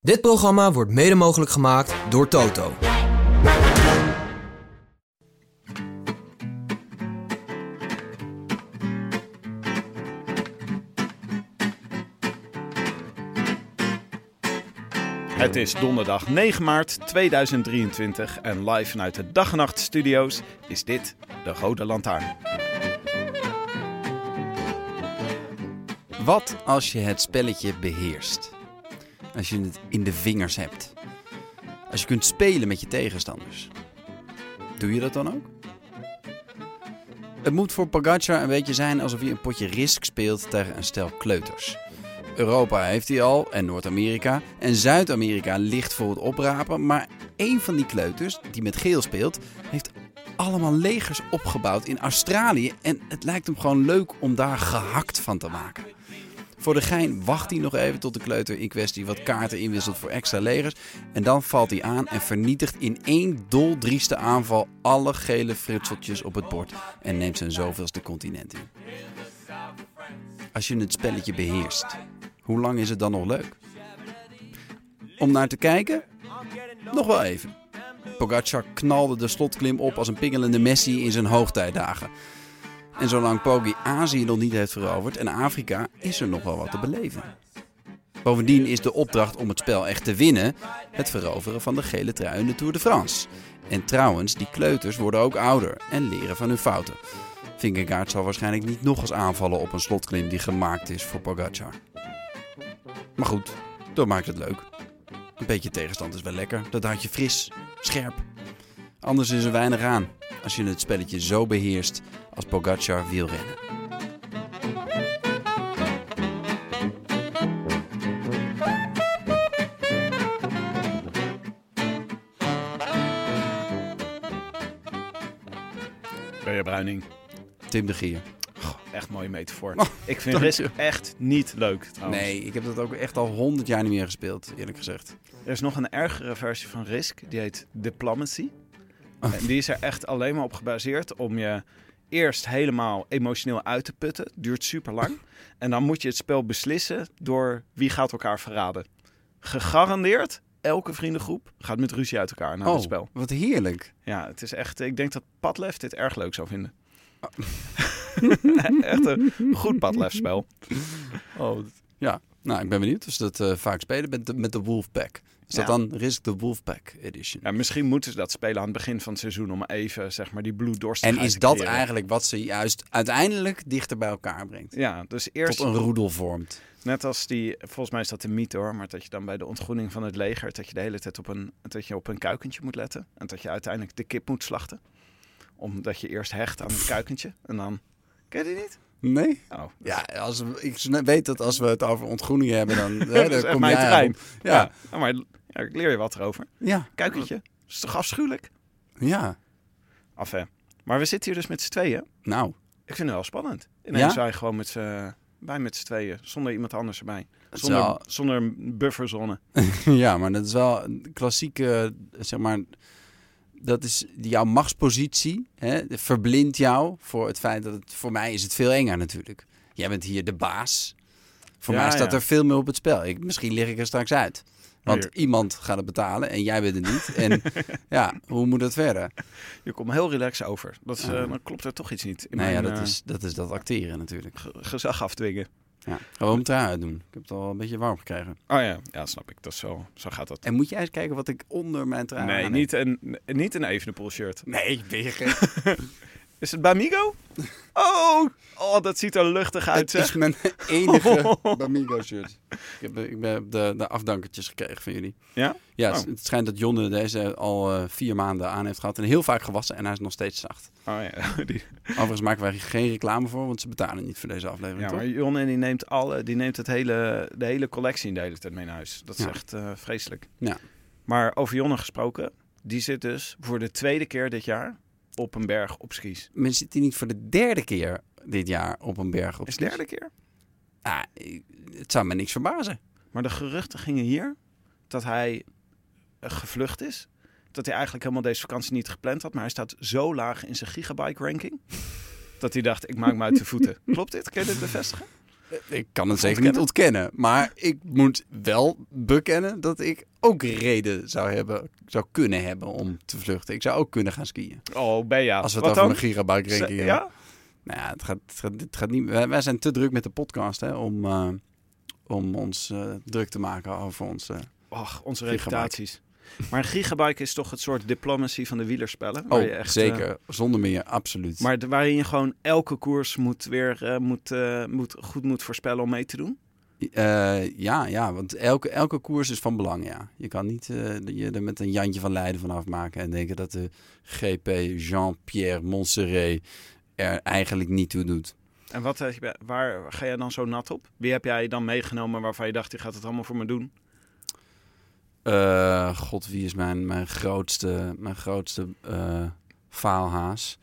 Dit programma wordt mede mogelijk gemaakt door Toto. Het is donderdag 9 maart 2023 en live vanuit de Dag en Nacht Studio's is dit de Rode Lantaarn. Wat als je het spelletje beheerst? Als je het in de vingers hebt. Als je kunt spelen met je tegenstanders. Doe je dat dan ook? Het moet voor Pogacar een beetje zijn alsof hij een potje Risk speelt tegen een stel kleuters. Europa heeft hij al, en Noord-Amerika. En Zuid-Amerika ligt voor het oprapen. Maar één van die kleuters, die met geel speelt, heeft allemaal legers opgebouwd in Australië. En het lijkt hem gewoon leuk om daar gehakt van te maken. Voor de gein wacht hij nog even tot de kleuter in kwestie wat kaarten inwisselt voor extra legers. En dan valt hij aan en vernietigt in één doldrieste aanval alle gele frutseltjes op het bord. En neemt zijn zoveelste continent in. Als je het spelletje beheerst, hoe lang is het dan nog leuk? Om naar te kijken? Nog wel even. Pogacar knalde de slotklim op als een pingelende Messi in zijn hoogtijdagen. En zolang Poggi Azië nog niet heeft veroverd en Afrika, is er nog wel wat te beleven. Bovendien is de opdracht om het spel echt te winnen het veroveren van de gele trui in de Tour de France. En trouwens, die kleuters worden ook ouder en leren van hun fouten. Vingegaard zal waarschijnlijk niet nog eens aanvallen op een slotklim die gemaakt is voor Pogacar. Maar goed, dat maakt het leuk. Een beetje tegenstand is wel lekker. Dat houdt je fris, scherp. Anders is er weinig aan als je het spelletje zo beheerst als Pogacar wielrennen. Benja Bruining, Tim de Gier. echt mooie metafoor. Oh, Ik vind Risk je. echt niet leuk trouwens. Nee, ik heb dat ook echt al honderd jaar niet meer gespeeld, eerlijk gezegd. Er is nog een ergere versie van Risk, die heet Diplomacy. Oh. En die is er echt alleen maar op gebaseerd om je eerst helemaal emotioneel uit te putten. Duurt super lang. En dan moet je het spel beslissen door wie gaat elkaar verraden. Gegarandeerd, elke vriendengroep gaat met ruzie uit elkaar na oh, het spel. wat heerlijk. Ja, het is echt. Ik denk dat Padlef dit erg leuk zou vinden. Oh. echt een goed Padlef-spel. Oh, ja. Nou, ik ben benieuwd of ze dat eh, vaak spelen met de, met de Wolfpack. Is dat Ja. dan Risk the Wolfpack Edition? Ja, misschien moeten ze dat spelen aan het begin van het seizoen om even zeg maar die bloeddorstigheid En is dat creëren. eigenlijk wat ze juist uiteindelijk dichter bij elkaar brengt? Ja, dus eerst Tot een roedel vormt. Net als die, volgens mij is dat een mythe hoor, maar dat je dan bij de ontgroening van het leger, dat je de hele tijd op een, dat je op een kuikentje moet letten. En dat je uiteindelijk de kip moet slachten. Omdat je eerst hecht aan het kuikentje en dan... Ken je die niet? Nee? Oh, Ja, als ik weet dat als we het over ontgroeningen hebben, dan, hè, dat is dan echt kom mijn jij Ja, maar ja, ik leer je wat erover. ja, Kuikentje, is toch afschuwelijk? ja. Af hè. Maar we zitten hier dus met z'n tweeën. Nou, Ik vind het wel spannend. Ineens Ja? wij gewoon met z'n, wij met z'n tweeën, zonder iemand anders erbij. Zonder, wel- zonder een bufferzone. ja, maar dat is wel een klassieke, zeg maar, dat is jouw machtspositie, hè, verblindt jou voor het feit dat het, voor mij is het veel enger natuurlijk. Jij bent hier de baas. Voor Ja, mij staat ja. er veel meer op het spel. Ik, misschien lig ik er straks uit. Want Hier. iemand gaat het betalen en jij bent het niet. En ja, hoe moet het verder? Je komt heel relaxed over. Dat is, eh, Ja. dan klopt er toch iets niet. In Nou ja, mijn, dat eh, is, dat is dat acteren natuurlijk. ge- gezag afdwingen. Ja. Gewoon trui uitdoen. Ik heb het al een beetje warm gekregen. Oh ja, ja, snap ik. Dat is zo, zo gaat dat. En moet jij eens kijken wat ik onder mijn trui aan nee, niet een, niet een Evenepoel shirt. Nee, ben je gek? Is het Bamigo? Oh, oh, dat ziet er luchtig uit, Het is mijn enige Bamigo shirt. Ik heb, ik heb de, de afdankertjes gekregen van jullie. Ja? Ja, Oh. het, het schijnt dat Jonne deze al eh, vier maanden aan heeft gehad. En heel vaak gewassen en hij is nog steeds zacht. Oh ja, die, Overigens maken wij geen reclame voor, want ze betalen niet voor deze aflevering, ja toch? maar Jonne die neemt, alle, die neemt het hele, de hele collectie de hele tijd mee naar huis. Dat is Ja. echt eh, vreselijk. Ja. Maar over Jonne gesproken, die zit dus voor de tweede keer dit jaar op een berg op skis. Men zit hier niet voor de derde keer dit jaar op een berg op Is skis. derde keer? Ah, het zou me niks verbazen. Maar de geruchten gingen hier dat hij eh, gevlucht is. Dat hij eigenlijk helemaal deze vakantie niet gepland had. Maar hij staat zo laag in zijn gigabyte ranking. Dat hij dacht, ik maak me uit de voeten. Klopt dit? Kun je dit bevestigen? Ik kan het zeker niet ontkennen. Maar ik moet wel bekennen dat ik ook reden zou, hebben, zou kunnen hebben om te vluchten. Ik zou ook kunnen gaan skiën. Oh, Bea. Als we het Wat over dan? een gigabyte ranking hebben. Ja? Nou ja, het gaat, het gaat, het gaat niet. Wij, wij zijn te druk met de podcast hè, om, eh, om ons eh, druk te maken over ons. eh, Och, onze reputaties. Maar een gigabyte is toch het soort diplomacy van de wielerspellen? waar Oh, je echt, eh, zeker. Zonder meer, absoluut. maar waarin je gewoon elke koers moet weer eh, moet, eh, moet, goed moet voorspellen om mee te doen? Eh, ja, ja, want elke, elke koers is van belang, ja. Je kan niet eh, je er met een Jantje van Leiden van afmaken en denken dat de GP Jean-Pierre Montserrat er eigenlijk niet toe doet. En wat, waar ga jij dan zo nat op? Wie heb jij dan meegenomen waarvan je dacht, die gaat het allemaal voor me doen? Eh, God, wie is mijn, mijn grootste, mijn grootste eh, faalhaas?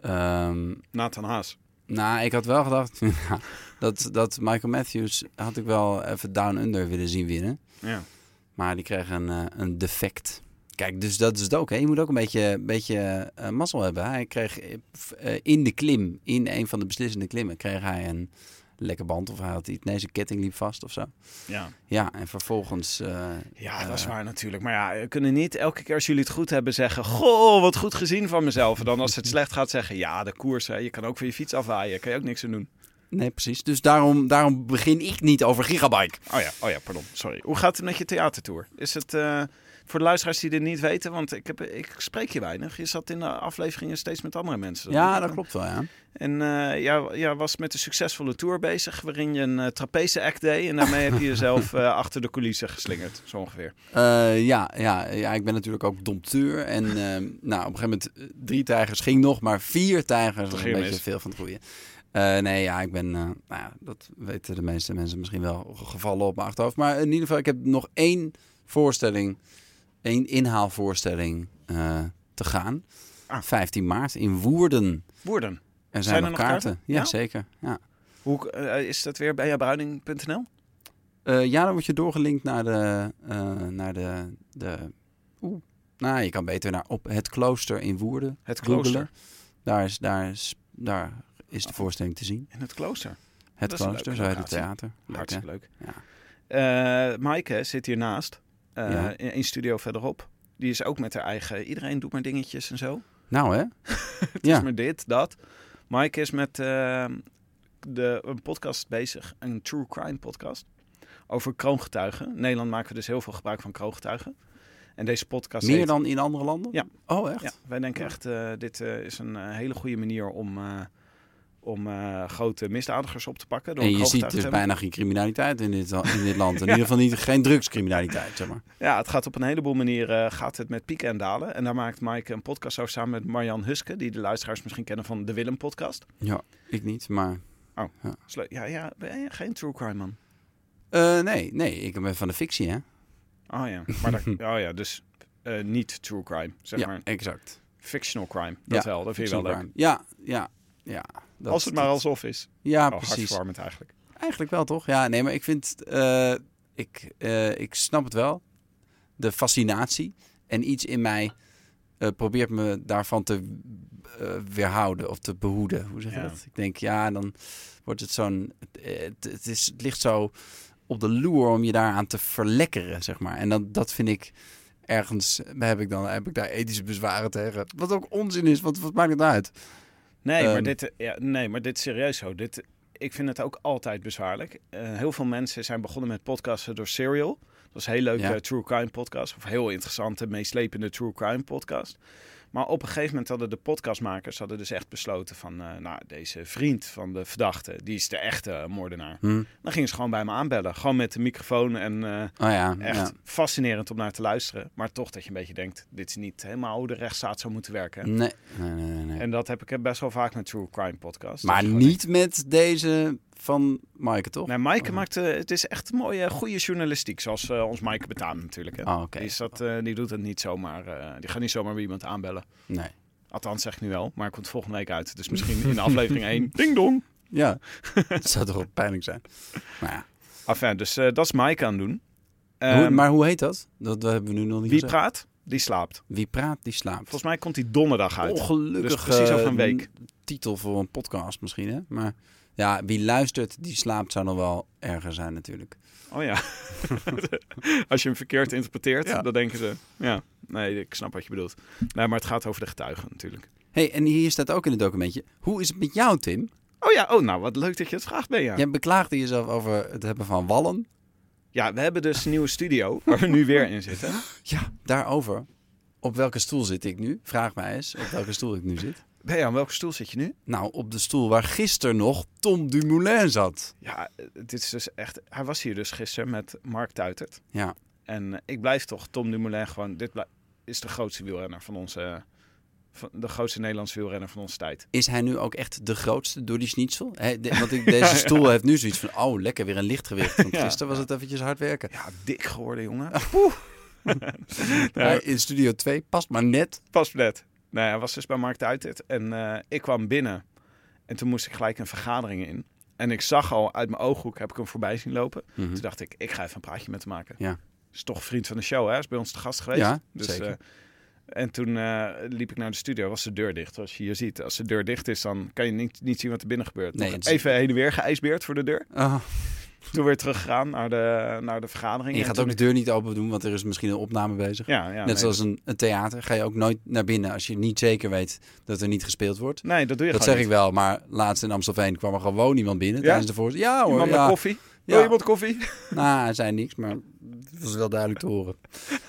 Ehm, Nathan Haas. nou, ik had wel gedacht dat, dat Michael Matthews had ik wel even down under willen zien winnen. Ja. Maar die kreeg een, eh, een defect. Kijk, dus dat is het ook. Hè. Je moet ook een beetje, beetje eh, mazzel hebben. Hij kreeg in de klim, in een van de beslissende klimmen, kreeg hij een lekker band. Of hij had iets, nee, zijn ketting liep vast of zo. Ja. Ja, en vervolgens... eh, ja, dat is eh, waar natuurlijk. Maar ja, we kunnen niet elke keer als jullie het goed hebben zeggen... Goh, wat goed gezien van mezelf. En dan als het slecht gaat zeggen... Ja, de koers, hè, je kan ook weer je fiets afwaaien. Kan je ook niks aan doen. Nee, precies. Dus daarom, daarom begin ik niet over Gigabyte. Oh ja, oh ja, pardon. Sorry. Hoe gaat het met je theatertour? Is het eh, voor de luisteraars die dit niet weten? Want ik, heb, ik spreek je weinig. Je zat in de afleveringen steeds met andere mensen. Ja, dat klopt wel, ja. En eh ja, ja, was met een succesvolle tour bezig, waarin je een uh, trapeze act deed. En daarmee heb je jezelf eh, achter de coulissen geslingerd, zo ongeveer. Uh, ja, ja, ja, ik ben natuurlijk ook dompteur. En uh, nou, op een gegeven moment, drie tijgers ging nog, maar vier tijgers was een beetje veel van het goede. Uh, nee, ja, ik ben, uh, nou ja, dat weten de meeste mensen misschien wel gevallen op mijn achterhoofd. Maar in ieder geval, ik heb nog één voorstelling, één inhaalvoorstelling uh, te gaan. Ah. 15 maart in Woerden. Woerden. Er zijn, zijn nog, er nog kaarten. kaarten? Ja, ja, zeker. Ja. Hoe uh, is dat weer bij? Uh, ja, dan word je doorgelinkt naar de, naar de, de oeh, nou, je kan beter naar op het klooster in Woerden. Het klooster. Daar is, daar is, daar is de voorstelling te zien. In het klooster. Het dat klooster, zo heet het theater. Leuk, Hartstikke leuk. Ja. Maaike zit hiernaast, uh, ja. in een studio verderop. Die is ook met haar eigen. Iedereen doet maar dingetjes en zo. Nou, hè? het ja. is maar dit, dat. Maaike is met uh, de, een podcast bezig, een true crime podcast. Over kroongetuigen. In Nederland maken we dus heel veel gebruik van kroongetuigen. En deze podcast. Meer heet... dan in andere landen? Ja. Oh, echt? Ja, wij denken echt, uh, dit is een hele goede manier om, om grote misdadigers op te pakken. Door en je ziet dus bijna geen criminaliteit in dit, in dit land. In ja. ieder geval niet, geen drugscriminaliteit, zeg maar. Ja, het gaat op een heleboel manieren gaat het met pieken en dalen. En daar maakt Mike een podcast over samen met Marjan Huske, die de luisteraars misschien kennen van de Willem podcast. Ja, ik niet, maar... Oh, ja, ja, ja ben je geen true crime man? Uh, nee, nee, ik ben van de fictie, hè? Oh ja, maar dat, oh ja, dus niet true crime, zeg ja, maar. exact. Fictional crime, dat wel, dat vind je wel leuk. Crime. Ja, ja, ja. Dat, Als het maar alsof is. Ja, oh, precies. Hartverwarmend eigenlijk. Eigenlijk wel, toch? Ja, nee, maar ik vind, uh, ik, uh, ik snap het wel. De fascinatie en iets in mij uh, probeert me daarvan te weerhouden of te behoeden. Hoe zeg je ja. dat? Ik denk, ja, dan wordt het zo'n, het, het, is, het ligt zo op de loer om je daaraan te verlekkeren, zeg maar. En dat, dat vind ik ergens, heb ik dan heb ik daar ethische bezwaren tegen. Wat ook onzin is, want wat maakt het uit? Nee, um, maar dit, ja, nee, maar dit is serieus zo. Dit, ik vind het ook altijd bezwaarlijk. Uh, heel veel mensen zijn begonnen met podcasten door Serial. Dat is een heel leuke ja. true crime podcast. Of heel interessante, meeslepende true crime podcast. Maar op een gegeven moment hadden de podcastmakers hadden dus echt besloten van... eh, nou, deze vriend van de verdachte, die is de echte moordenaar. Hm. Dan gingen ze gewoon bij me aanbellen. Gewoon met de microfoon en eh, Oh ja, echt ja. fascinerend om naar te luisteren. Maar toch dat je een beetje denkt, dit is niet helemaal hoe de rechtsstaat zou moeten werken. Nee, nee, nee, nee, nee. En dat heb ik best wel vaak met True Crime podcasts. Maar niet met deze van Maaike, toch? Nee, Maaike maakt, eh, het is echt mooie, goede journalistiek, zoals eh, ons Maaike betaamt natuurlijk. Hè. Oh, oké. die, is dat, eh, die doet het niet zomaar, eh, die gaat niet zomaar bij iemand aanbellen. Nee. Althans, zeg ik nu wel, maar het komt volgende week uit. Dus misschien in de aflevering 1, ding dong. Ja, dat zou toch wel pijnlijk zijn. Maar, ja. Enfin, dus eh, dat is Maaike aan het doen. hoe, Ehm, maar hoe heet dat? Dat hebben we nu nog niet wie gezegd. praat, die slaapt. Wie praat, die slaapt. Volgens mij komt die donderdag uit. Ongelukkig Dus precies over een eh, week. titel voor een podcast misschien, hè? Maar ja, wie luistert, die slaapt zou nog wel erger zijn natuurlijk. Oh ja. Als je hem verkeerd interpreteert, Ja. dan denken ze... Ja, nee, ik snap wat je bedoelt. Nee, maar het gaat over de getuigen natuurlijk. hey, en hier staat ook in het documentje. Hoe is het met jou, Tim? Oh ja, oh, nou wat leuk dat je het vraagt, Benja. Jij beklaagde jezelf over het hebben van wallen. Ja, we hebben dus een nieuwe studio waar we nu weer in zitten. Ja, daarover. Op welke stoel zit ik nu? Vraag mij eens op welke stoel ik nu zit. Benja, aan welke stoel zit je nu? Nou, op de stoel waar gisteren nog Tom Dumoulin zat. Ja, dit is dus echt... Hij was hier dus gisteren met Mark Tuitert. Ja, En ik blijf toch Tom Dumoulin gewoon... Dit is de grootste wielrenner van onze... Van de grootste Nederlandse wielrenner van onze tijd. is hij nu ook echt de grootste door die schnitzel? De- want ik, deze stoel heeft nu zoiets van, oh lekker, weer een lichtgewicht. Want Ja. gisteren was het eventjes hard werken. Ja, dik geworden, jongen. Ja, in studio 2 past maar net. Pas net. Nee, hij was dus bij Mark Tuitert. En eh, ik kwam binnen. En toen moest ik gelijk een vergadering in. En ik zag al uit mijn ooghoek, heb ik hem voorbij zien lopen. Mhm. Toen dacht ik, ik ga even een praatje met hem maken. Ja. Is toch vriend van de show, hè? Is bij ons te gast geweest. Ja, dus, zeker. eh, en toen eh, liep ik naar de studio, was de deur dicht. Zoals je hier ziet, als de deur dicht is, dan kan je niet, niet zien wat er binnen gebeurt. Nee, Nog even heen en weer geijsbeerd voor de deur. Oh, Toen weer teruggegaan naar de, naar de vergadering. en je En gaat toen ook de deur niet open doen, want er is misschien een opname bezig. Ja, ja Net nee, zoals een, een theater ga je ook nooit naar binnen als je niet zeker weet dat er niet gespeeld wordt. Nee, dat doe je Dat zeg ik wel, maar laatst in Amstelveen kwam er gewoon iemand binnen Ja? tijdens de voorzitter. Ja hoor, Iemand ja. koffie. Ja. Wil iemand koffie? Nou, hij zei niks, maar het was wel duidelijk te horen.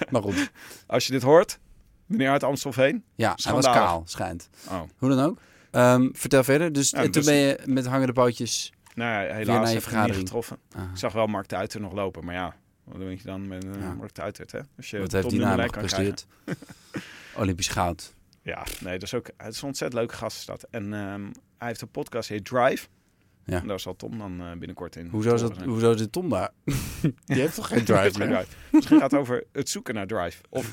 Maar goed, Als je dit hoort, meneer uit Amstelveen. ja, hij was kaal, schijnt. Oh. Hoe dan ook. Ehm, vertel verder. Dus, Ja, en toen dus- ben je met hangende pootjes... Nou ja, helaas heb ik hem niet getroffen. Ah, Ik zag wel Mark Tuiter nog lopen, maar ja, wat doe je dan met eh, Ja. Mark Tuiter, hè? Als je wat heeft die naam kan gepresteerd? Olympisch goud. Ja, nee, dat is ook, het is een ontzettend leuke gast is dat. En ehm, hij heeft een podcast, heet Drive. Ja. En daar zal Tom dan eh, binnenkort in. Hoezo is, dat, hoezo zit Tom daar? Die heeft toch geen drive meer? drive. Misschien gaat het over het zoeken naar Drive. Of,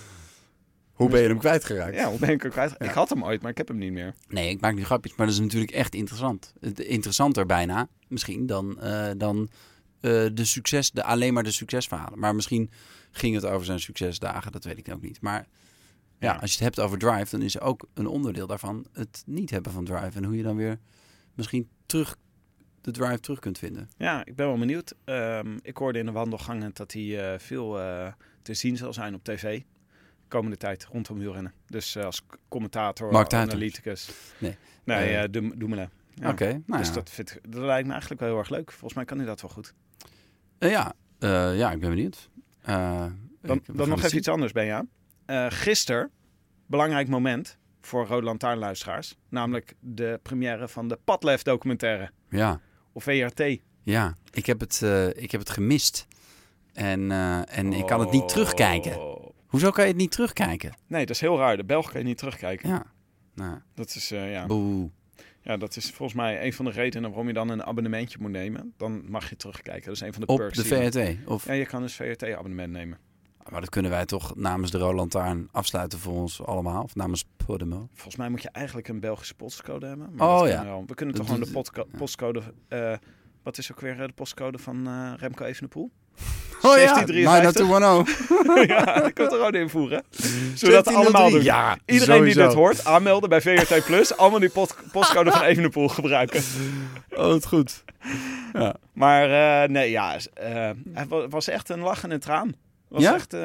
Hoe ben je hem kwijtgeraakt? ja, hoe ben ik er kwijt? Ja. Ik had hem ooit, maar ik heb hem niet meer. Nee, ik maak nu grapjes, maar dat is natuurlijk echt interessant. Het- Interessanter bijna, misschien, dan, eh, dan eh, de succes, de, alleen maar de succesverhalen. Maar misschien ging het over zijn succesdagen, dat weet ik ook niet. Maar ja, Ja. als je het hebt over drive, dan is er ook een onderdeel daarvan het niet hebben van drive. En hoe je dan weer misschien terug de drive terug kunt vinden. Ja, ik ben wel benieuwd. Ehm, ik hoorde in de wandelgangen dat hij eh, veel eh, te zien zal zijn op tv. Komende tijd rondom wielrennen. Dus eh, als commentator, Mark analyticus. Nee. Nee, Dum- Dumoulin. Ja. Oké, nou dus ja. dat, vind dat lijkt me eigenlijk wel heel erg leuk. Volgens mij kan hij dat wel goed. Eh, ja, ja, ik ben benieuwd. Dan, dan nog even zien. iets anders, Benja. Gisteren, belangrijk moment voor Rode Lantaarnluisteraars. Namelijk de première van de Padlef documentaire. Ja. Of VRT. Ja, ik heb het, ik heb het gemist. En, en ik kan het niet terugkijken. Hoezo kan je het niet terugkijken? Nee, dat is heel raar. De Belgen kan je niet terugkijken. Ja. Nou, Dat is, eh, ja. boe. ja, dat is volgens mij een van de redenen waarom je dan een abonnementje moet nemen. Dan mag je terugkijken. Dat is een van de Op perks. de die je- VRT. Of, Ja, je kan dus VRT-abonnement nemen. Maar dat kunnen wij toch namens de Roland Taarn afsluiten voor ons allemaal? Of namens Podemo? Volgens mij moet je eigenlijk een Belgische postcode hebben. Maar Oh, ja. kunnen we kunnen toch Dat gewoon de podca- ja. postcode... eh, wat is ook weer eh, de postcode van eh, Remco Evenepoel? Oh ja, 1753. 90210. ja, dat kan er gewoon invoeren. Zullen we dat allemaal doen? Ja, Iedereen die dit hoort, aanmelden bij VRT Plus. allemaal die postcode van Evenepoel gebruiken. Oh, het goed. Ja. Maar eh, nee, ja, eh, hij wa- was echt een lach en een traan. Was Ja? echt, eh,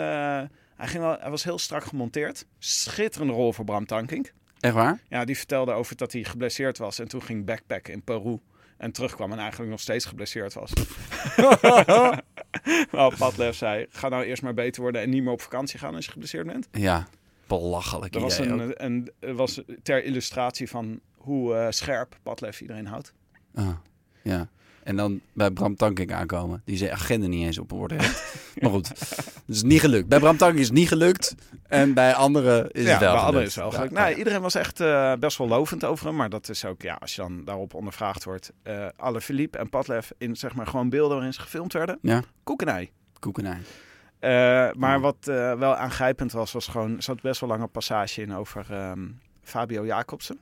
hij, ging wel, hij was heel strak gemonteerd. Schitterende rol voor Bram Tankink. Echt waar? Ja, die vertelde over dat hij geblesseerd was en toen ging backpacken in Peru. En terugkwam en eigenlijk nog steeds geblesseerd was. nou, Padlef zei, ga nou eerst maar beter worden en niet meer op vakantie gaan als je geblesseerd bent. Ja. belachelijk Dat was, een- was ter illustratie van hoe eh, scherp Padlef iedereen houdt. Ah, ja. En dan bij Bram Tankink aankomen. Die zijn agenda niet eens op orde heeft. Maar goed, het is niet gelukt. Bij Bram Tankink is het niet gelukt. En bij anderen is ja, het wel bij anderen is wel Ja, gelukt. ja. Nee, iedereen was echt eh, best wel lovend over hem. Maar dat is ook, ja, als je dan daarop ondervraagd wordt. eh alle Philippe en Padlef in zeg maar gewoon beelden waarin ze gefilmd werden. Ja, Koekenij. koekenij. Eh, maar wat wel aangrijpend was, was gewoon... Er zat best wel lange passage in over ehm, Fabio Jacobsen.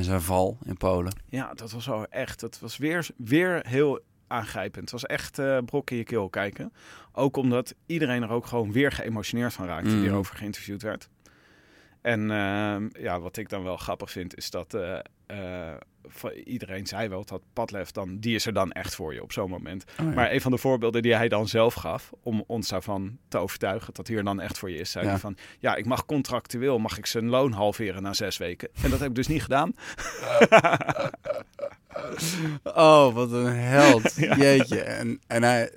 En zijn val in Polen. Ja, dat was wel echt. Het was weer, weer heel aangrijpend. Het was echt eh brok in je keel kijken. Ook omdat iedereen er ook gewoon weer geëmotioneerd van raakte die Mm. erover geïnterviewd werd. En ehm, ja, wat ik dan wel grappig vind, is dat eh, eh, iedereen zei wel dat Padlef dan, die is er dan echt voor je op zo'n moment. Oh, ja. Maar een van de voorbeelden die hij dan zelf gaf, om ons daarvan te overtuigen dat hij er dan echt voor je is, zei Ja. hij van, ja, ik mag contractueel, mag ik zijn loon halveren na zes weken. En dat heb ik dus niet gedaan. Oh, wat een held. Jeetje. En, en hij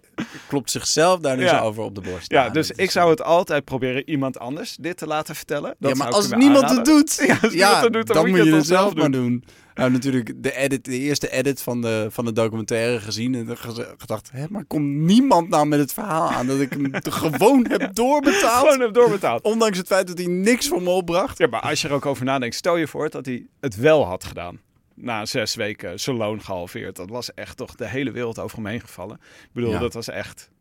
klopt zichzelf daar dus Ja. over op de borst. Ja, dus ik zou het altijd proberen iemand anders dit te laten vertellen. Dat ja, maar als niemand aanraden. het doet, Ja, als niemand het doet, dan moet je het zelf maar doen. Nou, natuurlijk de, edit, de eerste edit van de, van de documentaire gezien en gedacht, hè, maar komt niemand nou met het verhaal aan dat ik hem gewoon heb doorbetaald? Gewoon heb doorbetaald. Ondanks het feit dat hij niks voor me opbracht. Ja, maar als je er ook over nadenkt, stel je voor dat hij het wel had gedaan. Na zes weken zijn loon gehalveerd. Dat was echt toch de hele wereld over hem heen gevallen. Ik bedoel, Ja. dat was echt...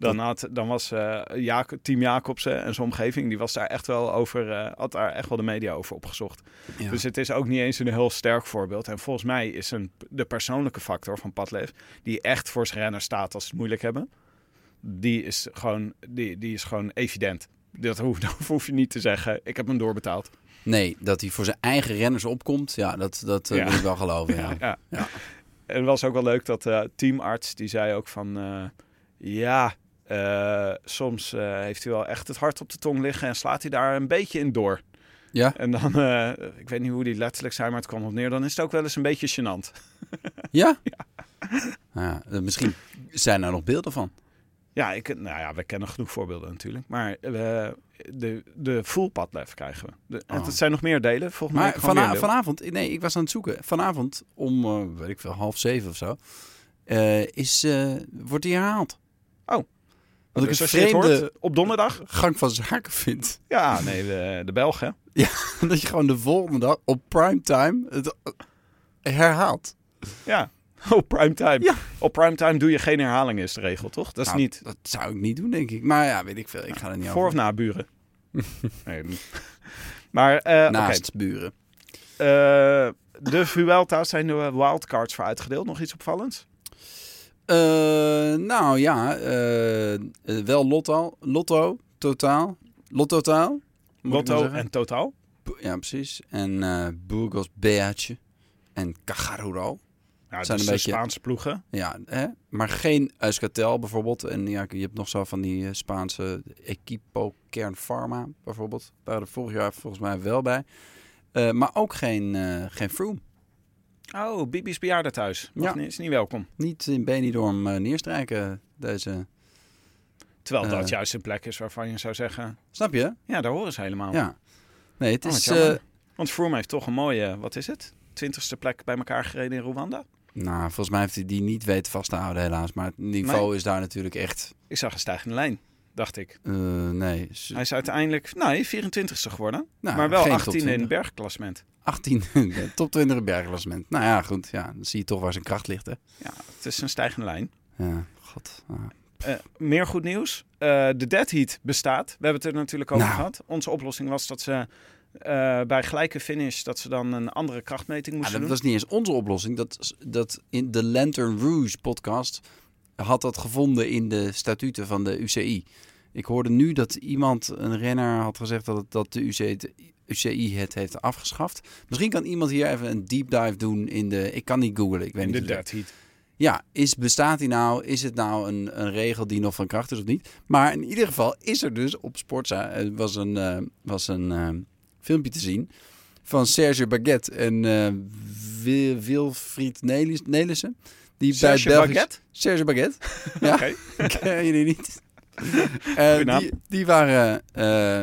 Dan, had, dan was Jaco- team Jacobsen en zijn omgeving, die was daar echt wel over, eh, had daar echt wel de media over opgezocht. Ja. Dus het is ook niet eens een heel sterk voorbeeld. En volgens mij is een, de persoonlijke factor van Padlef, die echt voor zijn renners staat als ze het moeilijk hebben, die is gewoon, die, die is gewoon evident. Dat hoef, dat hoef je niet te zeggen. Ik heb hem doorbetaald. Nee, dat hij voor zijn eigen renners opkomt, ja, dat, dat eh, wil ik wel geloven. Ja. Ja. Ja. En het was ook wel leuk dat de teamarts, die zei ook van... eh, ja, soms heeft hij wel echt het hart op de tong liggen en slaat hij daar een beetje in door. Ja? En dan, ik weet niet hoe die letterlijk zijn, maar het kwam op neer. Dan is het ook wel eens een beetje gênant. Ja? Ja, eh, misschien zijn er nog beelden van. Ja, ik, nou ja, we kennen genoeg voorbeelden natuurlijk. Maar de, de full padlef krijgen we. De, Oh. Het zijn nog meer delen. Volgens mij vana- vanavond, nee, ik was aan het zoeken. Vanavond om, eh, weet ik veel, half zeven of zo, eh, is, eh, wordt die herhaald. Wat ik Dus een het vreemde hoort, op donderdag. gang van zaken vind. Ja, nee, de, de Belgen. dat je gewoon de volgende dag op primetime het eh, herhaalt. Ja, op primetime. Ja. Op primetime doe je geen herhaling, is de regel, toch? Dat is Nou, niet Dat zou ik niet doen, denk ik. Maar ja, weet ik veel. Ik ga er niet voor of na buren. nee. Maar, eh. Naast buren. Eh, de Vuelta's zijn er wildcards voor uitgedeeld. Nog iets opvallends? Eh, nou ja, eh, eh, wel lotto, lotto, totaal. Lotto totaal. Lotto en Totaal. Ja, precies. En eh Burgos Beatje en Cajaruro. Ja, Zijn dus een beetje- Spaanse ploegen. Ja, hè? maar geen Euskaltel bijvoorbeeld. En ja, je hebt nog zo van die eh, Spaanse Equipo Kern Pharma bijvoorbeeld. Waren er vorig jaar volgens mij wel bij. Eh, maar ook geen, eh geen Froome. Oh, Bibi's bejaardentehuis. Ja. niet, is niet welkom. Niet in Benidorm neerstrijken, deze... Terwijl dat juist een plek is waarvan je zou zeggen... Snap je? Ja, daar horen ze helemaal. Ja. Nee, het Oh, is... Want Froome heeft toch een mooie, wat is het? Twintigste plek bij elkaar gereden in Rwanda. Nou, volgens mij heeft hij die niet weten vast te houden helaas. Maar het niveau is daar natuurlijk echt... Ik zag een stijgende lijn, dacht ik. eh, nee, Hij is uiteindelijk, nee, 24ste geworden. nou, maar wel geen 18 top in 20. het bergklassement. 18 in de top 20 bergklassement. Nou ja, goed. Ja, dan zie je toch waar zijn kracht ligt, hè. Ja, het is een stijgende lijn. Ja, god. ah. Eh, meer goed nieuws. Eh, de dead heat bestaat. We hebben het er natuurlijk over Nou. gehad. Onze oplossing was dat ze eh, bij gelijke finish... dat ze dan een andere krachtmeting Ja, moesten dat doen. was niet eens onze oplossing. Dat, dat in de Lantern Rouge podcast had dat gevonden in de statuten van de UCI. Ik hoorde nu dat iemand, een renner, had gezegd dat, het, dat de UCI, het- UCI het heeft afgeschaft. Misschien kan iemand hier even een deep dive doen in de... Ik kan niet googlen, ik weet In niet. de dat- dead heat. Ja, is, bestaat die nou? Is het nou een, een regel die nog van kracht is of niet? Maar in ieder geval is er dus op Sportza er was een, eh, was een eh, filmpje te zien van Serge Baguette en eh Wil- Wilfried Nelis- Nelissen. Die Serge bij Belgisch... Baguette? Serge Baguette. ja, Oké. ken je die niet? Eh, die, die waren eh,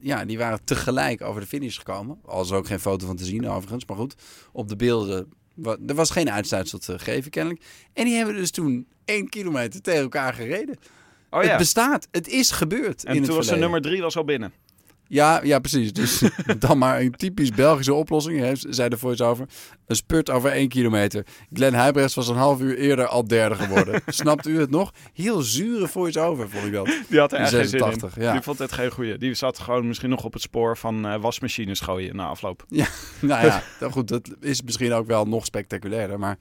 ja, die waren tegelijk over de finish gekomen. Al is ook geen foto van te zien overigens. Maar goed, op de beelden... wa- Er was geen uitstuitsel te geven kennelijk. En die hebben dus toen één kilometer tegen elkaar gereden. Oh ja. Het bestaat. Het is gebeurd En in toen het was de nummer drie was al binnen. Ja, ja, precies. Dus dan maar een typisch Belgische oplossing, hè, zei de voice-over. Een spurt over één kilometer. Glenn Huybrechts was een half uur eerder al derde geworden. Snapt u het nog? Heel zure voice-over, vond ik dat. Die had er echt geen zin in. 86, ja. Die vond het geen goeie. Die zat gewoon misschien nog op het spoor van eh, wasmachines gooien na afloop. Nou ja, nou goed, dat is misschien ook wel nog spectaculairder. Maar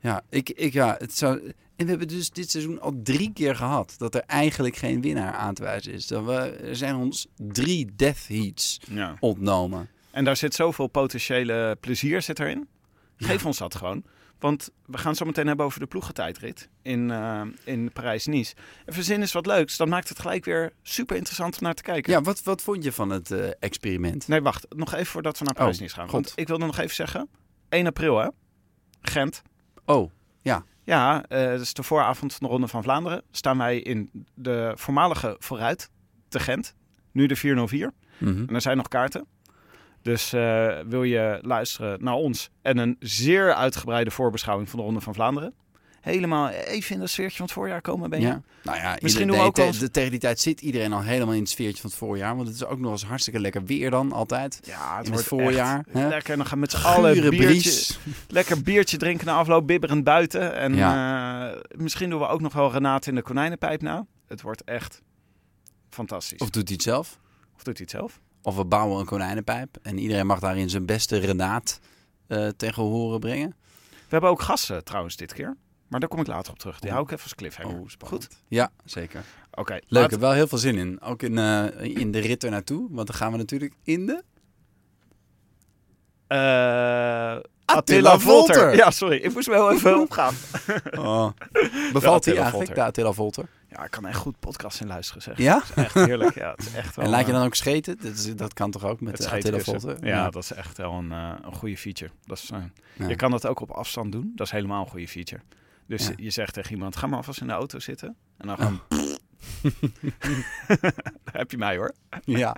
ja, ik, ik, ja, het zou... En we hebben dus dit seizoen al drie keer gehad dat er eigenlijk geen winnaar aan te wijzen is. Dat we, er zijn ons drie death heats Ja. ontnomen. En daar zit zoveel potentiële plezier zit erin. Geef ons dat gewoon. Want we gaan het zo meteen hebben over de ploegentijdrit in, eh, in Parijs-Nice. En verzin is wat leuks. Dan maakt het gelijk weer super interessant om naar te kijken. Ja, wat, wat vond je van het eh, experiment? Nee, wacht. Nog even voordat we naar Parijs-Nice gaan. Want ik wilde nog even zeggen. 1 april, hè? Gent. Oh, Ja, eh dat is de vooravond van de Ronde van Vlaanderen. Staan wij in de voormalige vooruit te Gent. Nu de 404. mhm. En er zijn nog kaarten. Dus eh, wil je luisteren naar ons en een zeer uitgebreide voorbeschouwing van de Ronde van Vlaanderen. Helemaal even in dat sfeertje van het voorjaar komen ben je. ja. Nou ja, Misschien doen we ook wel tegen die tijd zit iedereen al helemaal in het sfeertje van het voorjaar. Want het is ook nog eens hartstikke lekker weer dan, altijd. Ja, het wordt het voorjaar, hè? lekker. En dan gaan we met z'n allen biertje, bries. lekker biertje drinken na afloop, bibberend buiten. En eh, misschien doen we ook nog wel Renate in de konijnenpijp na. Het wordt echt fantastisch. Of doet hij het zelf? Of doet hij het zelf? Of we bouwen een konijnenpijp. En iedereen mag daarin zijn beste Renaat eh, tegen horen brengen. We hebben ook gasten trouwens dit keer. Maar daar kom ik later op terug. Die hou ik even als cliffhanger. Oh. Goed? Ja, zeker. Oké. Leuk, ik laat- heb wel heel veel zin in. Ook in, eh, in de rit er naartoe. Want dan gaan we natuurlijk in de... Eh, Attila Volter. Ja, sorry. Ik moest wel even opgaan. Oh. Bevalt hij eigenlijk, Volter. de Attila Volter? Ja, ik kan echt goed podcast in luisteren, zeg. Ja? Is echt heerlijk. Ja, het is echt wel, En laat je eh, dan ook scheten? Dat, is, dat kan toch ook met de Attila. Volter? Ja, dat is echt wel een, een goede feature. Dat is, Ja. Je kan dat ook op afstand doen. Dat is helemaal een goede feature. Dus Ja. je zegt tegen iemand, ga maar alvast in de auto zitten. En dan. Daar heb je mij hoor. Ja.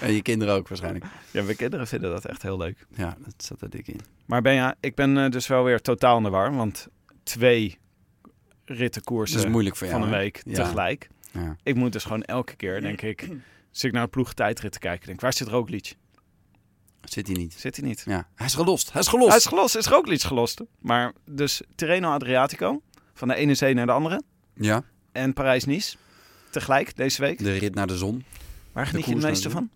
En je kinderen ook waarschijnlijk. Ja, mijn kinderen vinden dat echt heel leuk. Ja, dat zat er dik in. Maar ben ja, ik ben eh, dus wel weer totaal in de war. Want twee rittenkoersen Dat is moeilijk voor jou. van een week Ja. tegelijk. Ja. Ik moet dus gewoon elke keer, denk ik, zit ik naar de ploeg tijdrit te kijken. Denk, waar zit Roglic? Zit hij niet. Zit hij niet? Ja. Hij is gelost. Hij is gelost. Hij is gelost, is Roglic gelost. Maar dus Tirreno Adriatico, van de ene zee naar de andere. Ja. En Parijs-Nice, tegelijk deze week. De rit naar de zon. Waar geniet je het meeste van?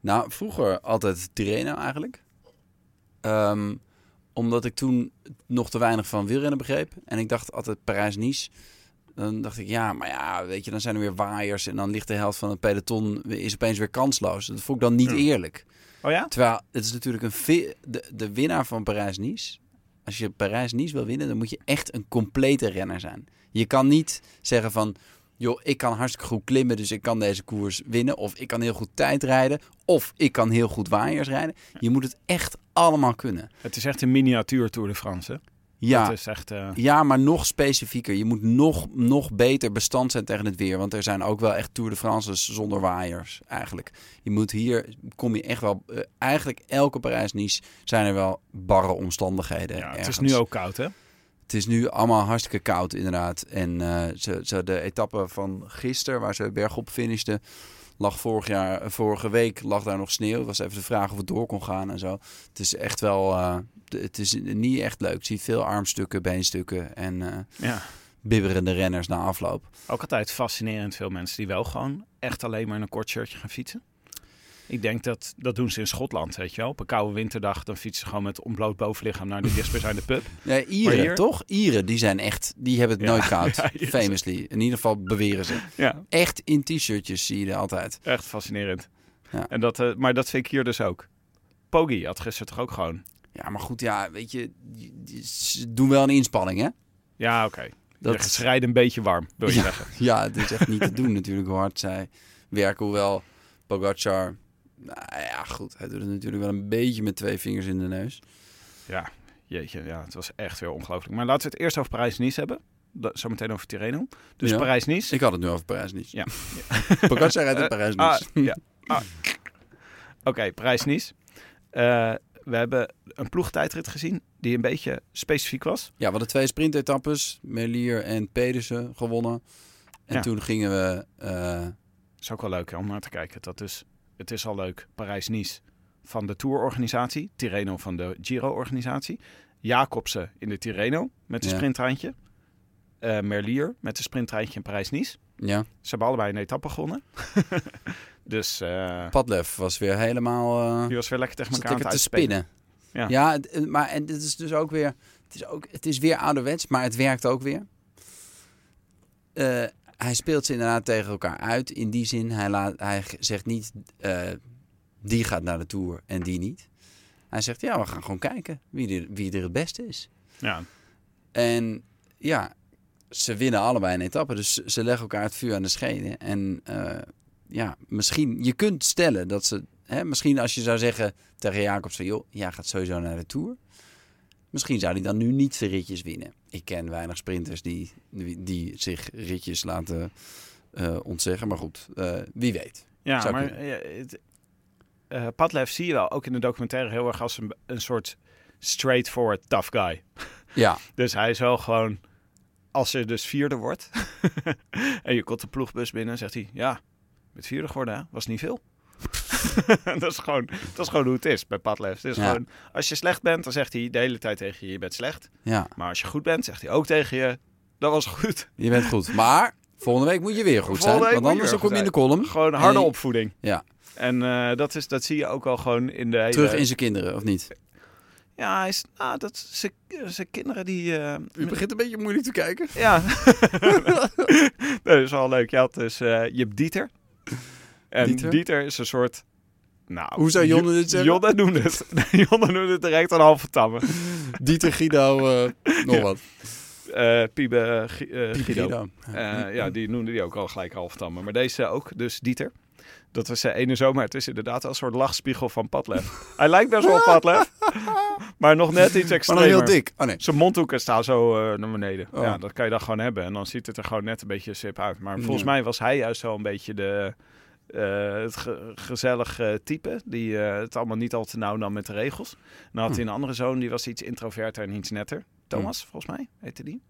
Nou, vroeger altijd Tirreno eigenlijk. Ehm, omdat ik toen nog te weinig van wielrennen begreep. En ik dacht altijd Parijs-Nice. Dan dacht ik, ja, maar ja, weet je, dan zijn er weer waaiers. En dan ligt de helft van het peloton is opeens weer kansloos. Dat vond ik dan niet Ja. eerlijk. Oh ja? Terwijl het is natuurlijk een de, de winnaar van Parijs-Nice. Als je Parijs-Nice wil winnen, dan moet je echt een complete renner zijn. Je kan niet zeggen van, joh, ik kan hartstikke goed klimmen, dus ik kan deze koers winnen. Of ik kan heel goed tijd rijden. Of ik kan heel goed waaiers rijden. Je moet het echt allemaal kunnen. Het is echt een miniatuur Tour de France. hè? Ja, is echt... eh, ja, maar nog specifieker. Je moet nog, nog beter bestand zijn tegen het weer. Want er zijn ook wel echt Tour de France's zonder waaiers eigenlijk. Je moet hier, kom je echt wel... eh, eigenlijk elke Parijs-Nice zijn er wel barre omstandigheden. ja, het is nu ook koud, hè? Het is nu allemaal hartstikke koud inderdaad. En ze, ze, de etappe van gisteren, waar ze bergop finishten... lag vorig jaar, vorige week lag daar nog sneeuw. Het was even de vraag of het door kon gaan en zo. Het is echt wel... het is niet echt leuk. Je ziet veel armstukken, beenstukken en eh, Ja. bibberende renners na afloop. Ook altijd fascinerend veel mensen die wel gewoon echt alleen maar in een kort shirtje gaan fietsen. Ik denk dat dat doen ze in Schotland, weet je wel. Op een koude winterdag dan fietsen ze gewoon met ontbloot bovenlichaam naar de dichtstbijzijnde pub. Ja, Ieren, hier- toch? Ieren, die zijn echt... Die hebben het Ja. nooit koud. Ja, famously. In ieder geval beweren ze. Ja, Echt in t-shirtjes zie je er altijd. echt fascinerend. Ja. En dat, eh, maar dat vind ik hier dus ook. Poggi had gisteren toch ook gewoon... Ja, maar goed, ja, weet je... Ze doen wel een inspanning, hè? Ja, oké. Dat- Dat... Ze rijden een beetje warm, wil je Ja. zeggen. Ja, het is echt niet te doen natuurlijk hoe hard zij werken. Hoewel Pogacar, nou ja goed, hij doet het natuurlijk wel een beetje met twee vingers in de neus. Ja, jeetje, ja, het was echt weer ongelooflijk. Maar laten we het eerst over Parijs-Nice hebben. Dat- Zometeen over Tirreno. Dus Ja. Parijs-Nice. Ik had het nu over Parijs-Nice. Ja. Pogacar rijdt in Ah, Parijs-Nice. ja. Ah. Oké, Parijs-Nice. Eh, we hebben een ploegtijdrit gezien die een beetje specifiek was. Ja, we hadden twee sprintetappes. Merlier en Pedersen gewonnen. En Ja. toen gingen we... eh, is ook wel leuk hè, om naar te kijken. Dat is, het is al leuk. Parijs-Nice van de Tour-organisatie. Tirreno van de Giro-organisatie. Jacobsen in de Tirreno met een Ja. sprinttreintje. Eh, Merlier met een sprinttreintje in Parijs-Nice. ja, Ze hebben allebei een etappe gewonnen. dus eh, Padlef was weer helemaal... eh, die was weer lekker tegen elkaar aan het te spinnen. Ja. Ja, het- eh, maar en dit is dus ook weer... Het is, ook, het is weer ouderwets, maar het werkt ook weer. Hij speelt ze inderdaad tegen elkaar uit. In die zin, hij, laat, hij zegt niet... die gaat naar de Tour en die niet. Hij zegt, ja, we gaan gewoon kijken wie er, wie er het beste is. Ja, En ja, ze winnen allebei een etappe. Dus ze leggen elkaar het vuur aan de schenen. En ja, misschien, je kunt stellen dat ze... Hè, misschien als je zou zeggen tegen Jacobs van... joh, jij gaat sowieso naar de Tour. Misschien zou hij dan nu niet zijn ritjes winnen. Ik ken weinig sprinters die, die, zich ritjes laten eh, ontzeggen. Maar goed, eh, wie weet. ja Zou maar ja, het, eh, Padlef zie je wel ook in de documentaire heel erg als een, een soort straightforward tough guy. Ja, Dus hij is wel gewoon, als je dus vierde wordt en je komt de ploegbus binnen, zegt hij, ja, met vierde geworden, hè? was niet veel. dat, is gewoon, dat is gewoon hoe het is bij Padlef. Het is Ja. gewoon, als je slecht bent, dan zegt hij de hele tijd tegen je, je bent slecht. ja, Maar als je goed bent, zegt hij ook tegen je, dat was goed. je bent goed. Maar volgende week moet je weer goed Volgende zijn. Want anders kom je in de column. Gewoon harde opvoeding. Ja, En eh, dat, is, dat zie je ook al gewoon in de hele... terug in zijn kinderen, of niet? Ja, hij is, ah, dat zijn- zijn kinderen die... eh, begint een beetje moeilijk te kijken. Ja, dat is wel leuk. Je, had dus, je hebt Dieter. En Dieter? Dieter, is een soort... Nou, Hoe zou Jonne Jo- dit zeggen? Jonne noemde het. Jonne noemde het direct een halve tamme. Dieter Guido, eh, nog Ja. wat. Eh Piebe Pieter Guido. Eh, ja, die noemde die ook al gelijk halve tamme. Maar deze ook, dus Dieter. Dat was zijn ene zomer. Het is inderdaad een soort lachspiegel van Padlef. Hij lijkt best wel op Padlef. maar nog net iets Maar extremer. heel dik. Oh nee. Zijn mondhoeken staan zo eh, naar beneden. Oh. Ja, dat kan je dan gewoon hebben. En dan ziet het er gewoon net een beetje sip uit. Maar volgens Ja. mij was hij juist wel een beetje de, eh, het ge- gezellige type. Die eh, het allemaal niet al te nauw nam met de regels. Dan had hij een andere zoon, die was iets introverter en iets netter. Thomas, volgens mij, heette die.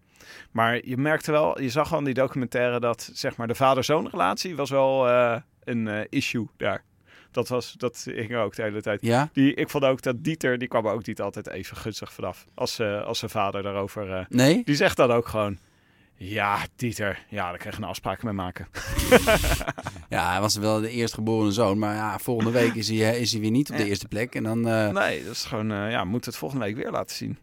Maar je merkte wel, je zag al in die documentaire dat zeg maar, de vader-zoon relatie was wel eh, een eh, issue daar. Dat, was, dat hing ook de hele tijd. Ja? Die, ik vond ook dat Dieter, die kwam ook niet altijd even gunstig vanaf. Als, eh, als zijn vader daarover... Nee? die zegt dan ook gewoon... Ja, Dieter, ja, daar krijg je een afspraak mee maken. Ja, hij was wel de eerstgeboren zoon. Maar ja, volgende week is hij, is hij weer niet op de eerste plek. En dan Nee, dat is gewoon... ja, moet het volgende week weer laten zien.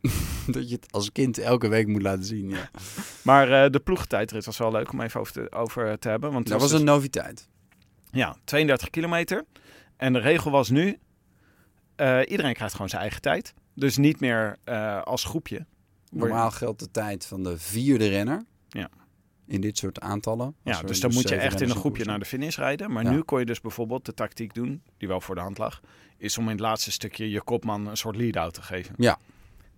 dat je het als kind elke week moet laten zien. Ja. Maar eh, de ploegtijdrit was wel leuk om even over te, over te hebben. Want Dat was dus- een noviteit. Ja, 32 kilometer. En de regel was nu... eh, iedereen krijgt gewoon zijn eigen tijd. Dus niet meer eh, als groepje. Normaal geldt de tijd van de vierde renner. Ja. In dit soort aantallen. Ja, er dus dan moet je echt in een groepje naar de finish rijden. Maar Ja. nu kon je dus bijvoorbeeld de tactiek doen, die wel voor de hand lag, is om in het laatste stukje je kopman een soort lead-out te geven. Ja.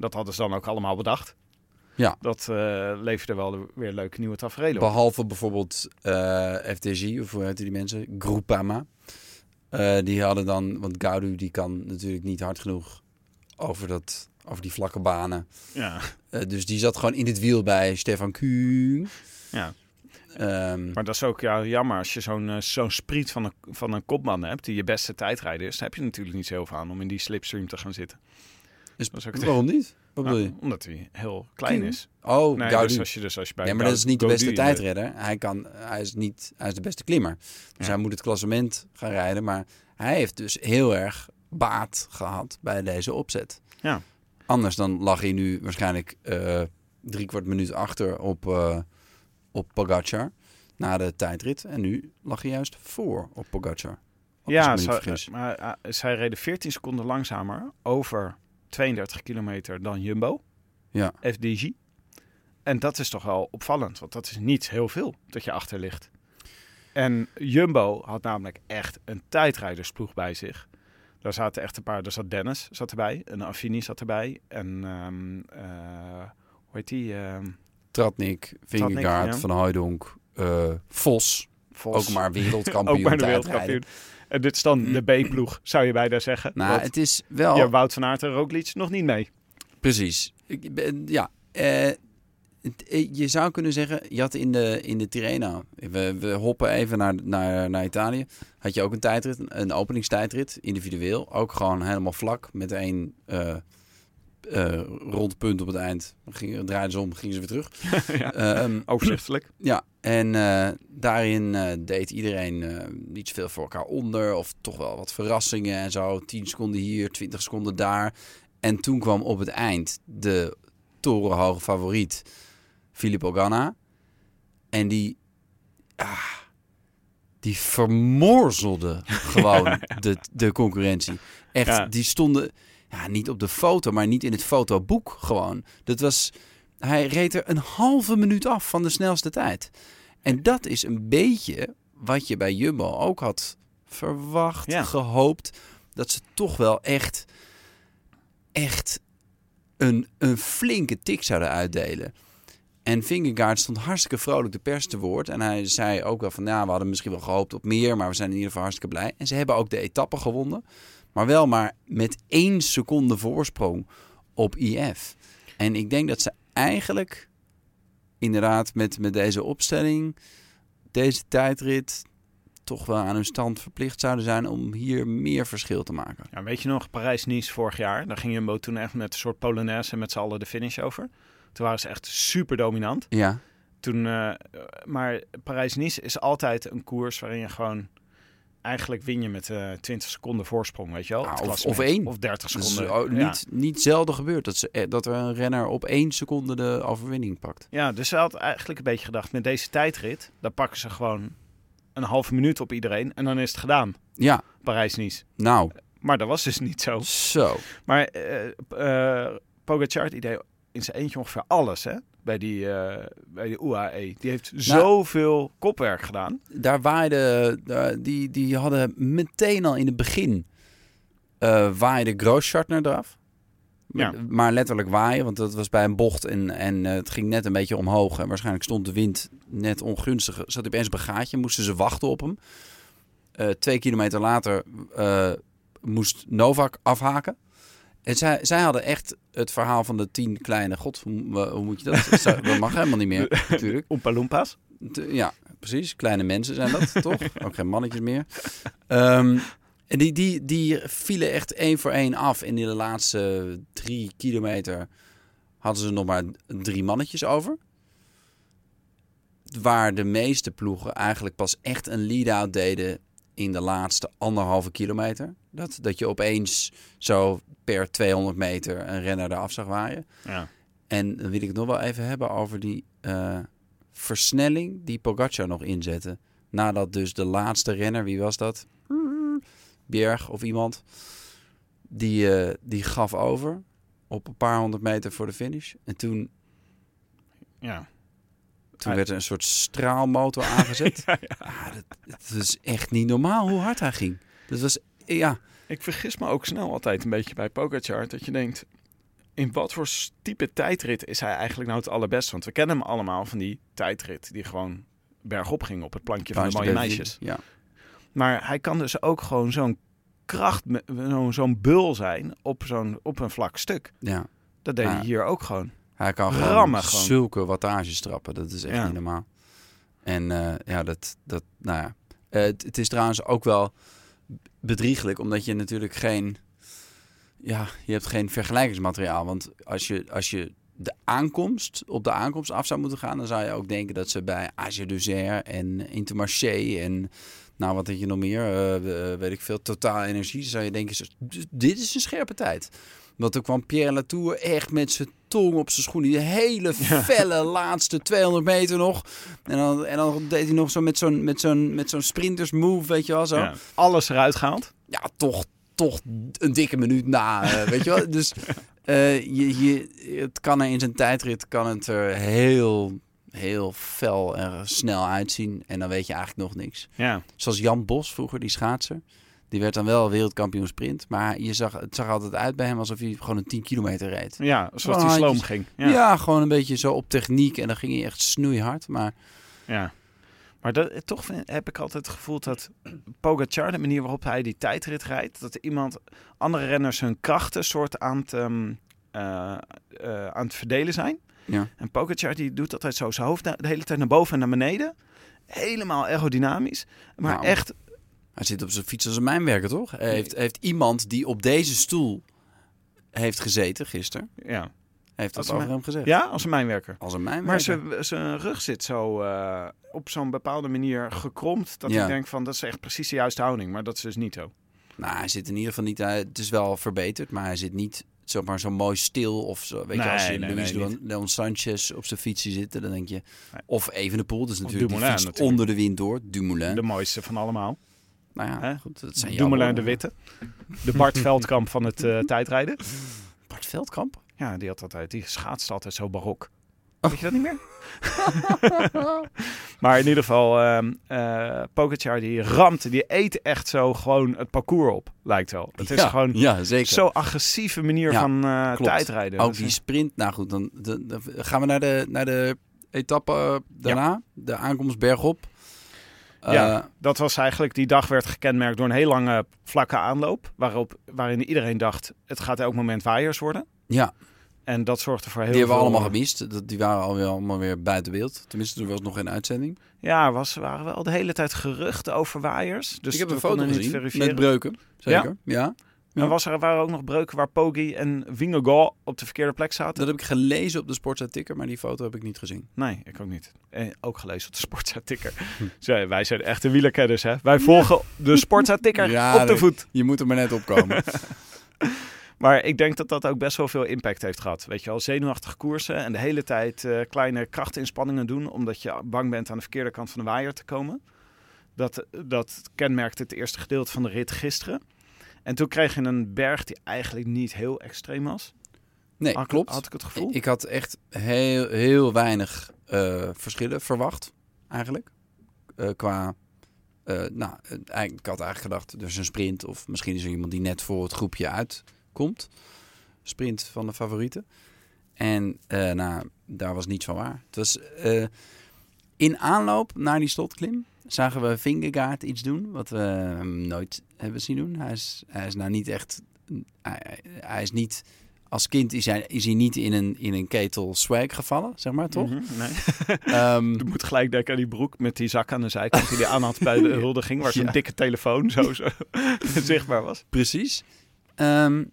Dat hadden ze dan ook allemaal bedacht. Ja. Dat eh, leverde wel weer leuke nieuwe tafereelen op. Behalve bijvoorbeeld eh, FTG, of hoe heten die mensen? Groupama. Eh, die hadden dan, want Gaudu die kan natuurlijk niet hard genoeg over, dat, over die vlakke banen. Ja. Dus die zat gewoon in het wiel bij Stefan Kuhn. ja, Ehm, maar dat is ook ja, jammer als je zo'n zo'n spriet van een, van een kopman hebt die je beste tijdrijder is. Dan heb je natuurlijk niet zo heel veel aan om in die slipstream te gaan zitten. Is, dat is ook- waarom niet? Wat bedoel je? Nou, omdat hij heel klein is. Oh, Nee, dus als je, dus als je bij Ja, maar dat is niet de beste de- tijdredder. Hij, kan, hij, is niet, hij is de beste klimmer. Dus Ja. hij moet het klassement gaan rijden. Maar hij heeft dus heel erg baat gehad bij deze opzet. Ja. Anders dan lag hij nu waarschijnlijk eh drie kwart minuut achter op, eh op Pogacar na de tijdrit. En nu lag hij juist voor op Pogacar. Ja, vergis. maar uh, zij reden 14 seconden langzamer over 32 kilometer dan Jumbo, Ja. FDG. En dat is toch wel opvallend, want dat is niet heel veel dat je achter ligt. En Jumbo had namelijk echt een tijdrijdersploeg bij zich. Daar zaten echt een paar, daar zat Dennis zat erbij, een Affini zat erbij. En ehm, eh, hoe heet die? ehm, Tratnik, Vingegaard, ja. Van Hooijdonk, eh, Vos. Vos. Ook maar wereldkampioen Ook maar de tijdrijden. wereldkampioen. En dit is dan de B-ploeg, zou je bijna zeggen. Nou, het is wel... ja, Wout van Aert en Roglic nog niet mee. Precies. Ik ben- ja, eh, eh, je zou kunnen zeggen, je had in de, in de Tirreno, we, we hoppen even naar, naar, naar Italië, had je ook een tijdrit, een openingstijdrit, individueel. Ook gewoon helemaal vlak, met één eh eh, rond punt op het eind. Ging, draaiden ze om, gingen ze weer terug. ja. Ehm, Overzichtelijk. ja, en eh, daarin eh, deed iedereen niet zoveel voor elkaar onder. Of toch wel wat verrassingen en zo. 10 seconden hier, 20 seconden daar. En toen kwam op het eind de torenhoge favoriet, Filippo Ganna. En die, ah, die vermorzelde gewoon de, de concurrentie. Echt, die stonden ja, niet op de foto, maar niet in het fotoboek gewoon. Dat was, hij reed er een halve minuut af van de snelste tijd. En dat is een beetje wat je bij Jumbo ook had verwacht, Ja. gehoopt. Dat ze toch wel echt, echt een, een flinke tik zouden uitdelen. En Vingegaard stond hartstikke vrolijk de pers te woord. En hij zei ook wel van, ja, we hadden misschien wel gehoopt op meer, maar we zijn in ieder geval hartstikke blij. En ze hebben ook de etappe gewonnen. Maar wel maar met één seconde voorsprong op IF. En ik denk dat ze eigenlijk inderdaad met, met deze opstelling, deze tijdrit, toch wel aan hun stand verplicht zouden zijn om hier meer verschil te maken. Ja, weet je nog, Parijs-Nice vorig jaar? Daar ging Jumbo toen echt met een soort Polonaise en met z'n allen de finish over. Toen waren ze echt super dominant. Ja, Toen, eh, maar Parijs-Nice is altijd een koers waarin je gewoon... Eigenlijk win je met eh 20 seconden voorsprong, weet je wel? Het of- één. Of 30 dat is seconden. ja. niet, niet zelden gebeurd dat, ze, eh, dat er een renner op één seconde de overwinning pakt. ja, dus ze had eigenlijk een beetje gedacht... met deze tijdrit, dan pakken ze gewoon een halve minuut op iedereen... en dan is het gedaan, Ja, Parijs-Nice. nou, Maar dat was dus niet zo. zo. Maar eh eh Pogacar die deed in zijn eentje ongeveer alles, hè? Bij die, eh, bij die UAE. Die heeft zoveel kopwerk gedaan. daar waaide, daar- die, die hadden meteen al in het begin eh waaide Grooschartner eraf. Ja. Maar letterlijk waaien, want dat was bij een bocht en, en eh, het ging net een beetje omhoog. En waarschijnlijk stond de wind net ongunstig. Zat hij opeens op een gaatje, moesten ze wachten op hem. Twee kilometer later moest Novak afhaken. En zij, zij hadden echt het verhaal van de tien kleine... God, hoe, hoe moet je dat? Dat mag helemaal niet meer, natuurlijk. Oompa Ja, precies. Kleine mensen zijn dat, toch? Ook geen mannetjes meer. Ehm, en die, die, die vielen echt één voor één af. In de laatste drie kilometer hadden ze nog maar drie mannetjes over. Waar de meeste ploegen eigenlijk pas echt een lead-out deden in de laatste anderhalve kilometer. Dat, dat je opeens zo per 200 meter een renner eraf zag waaien. Ja. En dan wil ik het nog wel even hebben over die eh, versnelling die Pogacar nog inzette. Nadat dus de laatste renner, wie was dat? Bjerg of iemand. Die, eh, die gaf over op een paar honderd meter voor de finish. En toen, ja. toen werd er een soort straalmotor aangezet. Ja, Ah, dat, dat is echt niet normaal hoe hard hij ging. Dat was, ja, Ik vergis me ook snel altijd een beetje bij Pogacar. Dat je denkt, in wat voor type tijdrit is hij eigenlijk nou het allerbest? Want we kennen hem allemaal van die tijdrit die gewoon bergop ging op het plankje van de mooie meisjes. Ja, Maar hij kan dus ook gewoon zo'n kracht, zo'n zo'n bul zijn op, zo'n, op een vlak stuk. ja. Dat deed hij hier ook gewoon. Hij kan gewoon Rammen gewoon. zulke wattages trappen. Dat is echt Ja. niet normaal. En eh, ja, dat, dat, nou ja. Eh, het, het is trouwens ook wel bedriegelijk, omdat je natuurlijk geen, ja, je hebt geen vergelijkingsmateriaal. Want als je, als je de aankomst, op de aankomst af zou moeten gaan, dan zou je ook denken dat ze bij Age d'Auxerre en Intermarché en nou, wat had je nog meer? Eh, eh, weet ik veel, Totaal Energie. Zou je denken, dit is een scherpe tijd. Want toen kwam Pierre Latour echt met zijn tong op zijn schoenen. Die hele felle laatste 200 meter nog. En dan, en dan deed hij nog zo met zo'n, met zo'n, met zo'n sprinters move, weet je wel zo. Ja. Alles eruit gehaald. Ja, toch, toch een dikke minuut na, eh, weet je wel. Dus eh, je, je, het kan er in zijn tijdrit kan het er heel, heel fel en snel uitzien. En dan weet je eigenlijk nog niks. Ja. Zoals Jan Bos vroeger, die schaatser. Die werd dan wel wereldkampioen sprint. Maar je zag, het zag altijd uit bij hem alsof hij gewoon een 10 kilometer reed. Ja, zoals Oh, die sloom ging. Ja. Ja. gewoon een beetje zo op techniek. En dan ging hij echt snoeihard. Maar ja. Maar dat, toch vind- heb ik altijd het gevoel dat Pogacar, de manier waarop hij die tijdrit rijdt, dat iemand, andere renners hun krachten soort aan het, ehm, eh, eh, aan het verdelen zijn. ja, En Pogacar die doet altijd zo zijn hoofd de hele tijd naar boven en naar beneden. Helemaal aerodynamisch. Maar Nou, echt, hij zit op zijn fiets als een mijnwerker, toch? Heeft, heeft iemand die op deze stoel heeft gezeten gisteren, ja. Heeft dat over hem gezegd. ja, als een mijnwerker. Als een mijnwerker. Maar zijn- rug zit zo eh, op zo'n bepaalde manier gekromd. Dat Ja. ik denk van, dat is echt precies de juiste houding. Maar dat is dus niet zo. Nou, hij zit in ieder geval niet... hij- het is wel verbeterd, maar hij zit niet zeg maar, zo mooi stil. Of zo. Weet je, als je Nee, Luis nee, Leon, Sanchez op zijn fiets zitten, dan denk je... Of Evenepoel, dat is Of natuurlijk die Dumoulin fiets natuurlijk. onder de wind door. Dumoulin. De mooiste van allemaal. nou ja, goed, dat zijn Dumoulin de. Witte. De Bart Veldkamp van het eh, tijdrijden. Bart Veldkamp? Ja, die had altijd, die schaatste altijd zo barok. Oh. Weet je dat niet meer? maar in ieder geval, Pogacar die ramt, die eet echt zo gewoon het parcours op, lijkt wel. Het is gewoon Ja, zeker. zo'n agressieve manier Ja, van klopt. tijdrijden. Ook die sprint. Nou goed, dan, dan, dan gaan we naar de, naar de etappe daarna. De aankomst bergop. Ja. Eh, Dat was eigenlijk, die dag werd gekenmerkt door een heel lange vlakke aanloop. Waarop, waarin iedereen dacht, het gaat elk moment waaiers worden. ja, En dat zorgde voor heel die hebben we veel... allemaal gemist. Die waren alweer allemaal weer buiten beeld. Tenminste, er was nog geen uitzending. Ja, was, waren wel de hele tijd geruchten over waaiers. Dus ik heb een foto gezien niet verifiëren. met breuken. Zeker. Ja? En was er waren ook nog breuken waar Poggi en Vingegaard op de verkeerde plek zaten? Dat heb ik gelezen op de Sportza Ticker, maar die foto heb ik niet gezien. Nee, ik ook niet. Eh, ook gelezen op de Sportza Ticker. Zo, wij zijn echte wielerkenners, hè? Wij volgen de Sportza Ticker Ja, op de voet. Je moet er maar net opkomen. Maar ik denk dat dat ook best wel veel impact heeft gehad. Weet je wel, zenuwachtige koersen en de hele tijd eh, kleine krachtinspanningen doen... omdat je bang bent aan de verkeerde kant van de waaier te komen. Dat, dat kenmerkte het eerste gedeelte van de rit gisteren. En toen kreeg je een berg die eigenlijk niet heel extreem was. Nee, Had klopt. Had ik het gevoel? Ik had echt heel, heel weinig eh, verschillen verwacht, eigenlijk. Eh, qua, nou, ik had eigenlijk gedacht, er is een sprint of misschien is er iemand die net voor het groepje uitkomt. Sprint van de favorieten. En eh, nou, daar was niets van waar. Het was eh, in aanloop naar die slotklim zagen we Vingegaard iets doen wat we hem nooit hebben zien doen. Hij is, hij is nou niet echt, hij, hij is niet als kind is hij, is hij niet in een, in een ketel swag gevallen, zeg maar, toch? Mhm, nee. Ehm, Je moet gelijk denken aan die broek met die zak aan de zijkant die hij aan had bij de huldiging. Waar zo'n Ja. dikke telefoon zo, zo zichtbaar was. precies. Ehm,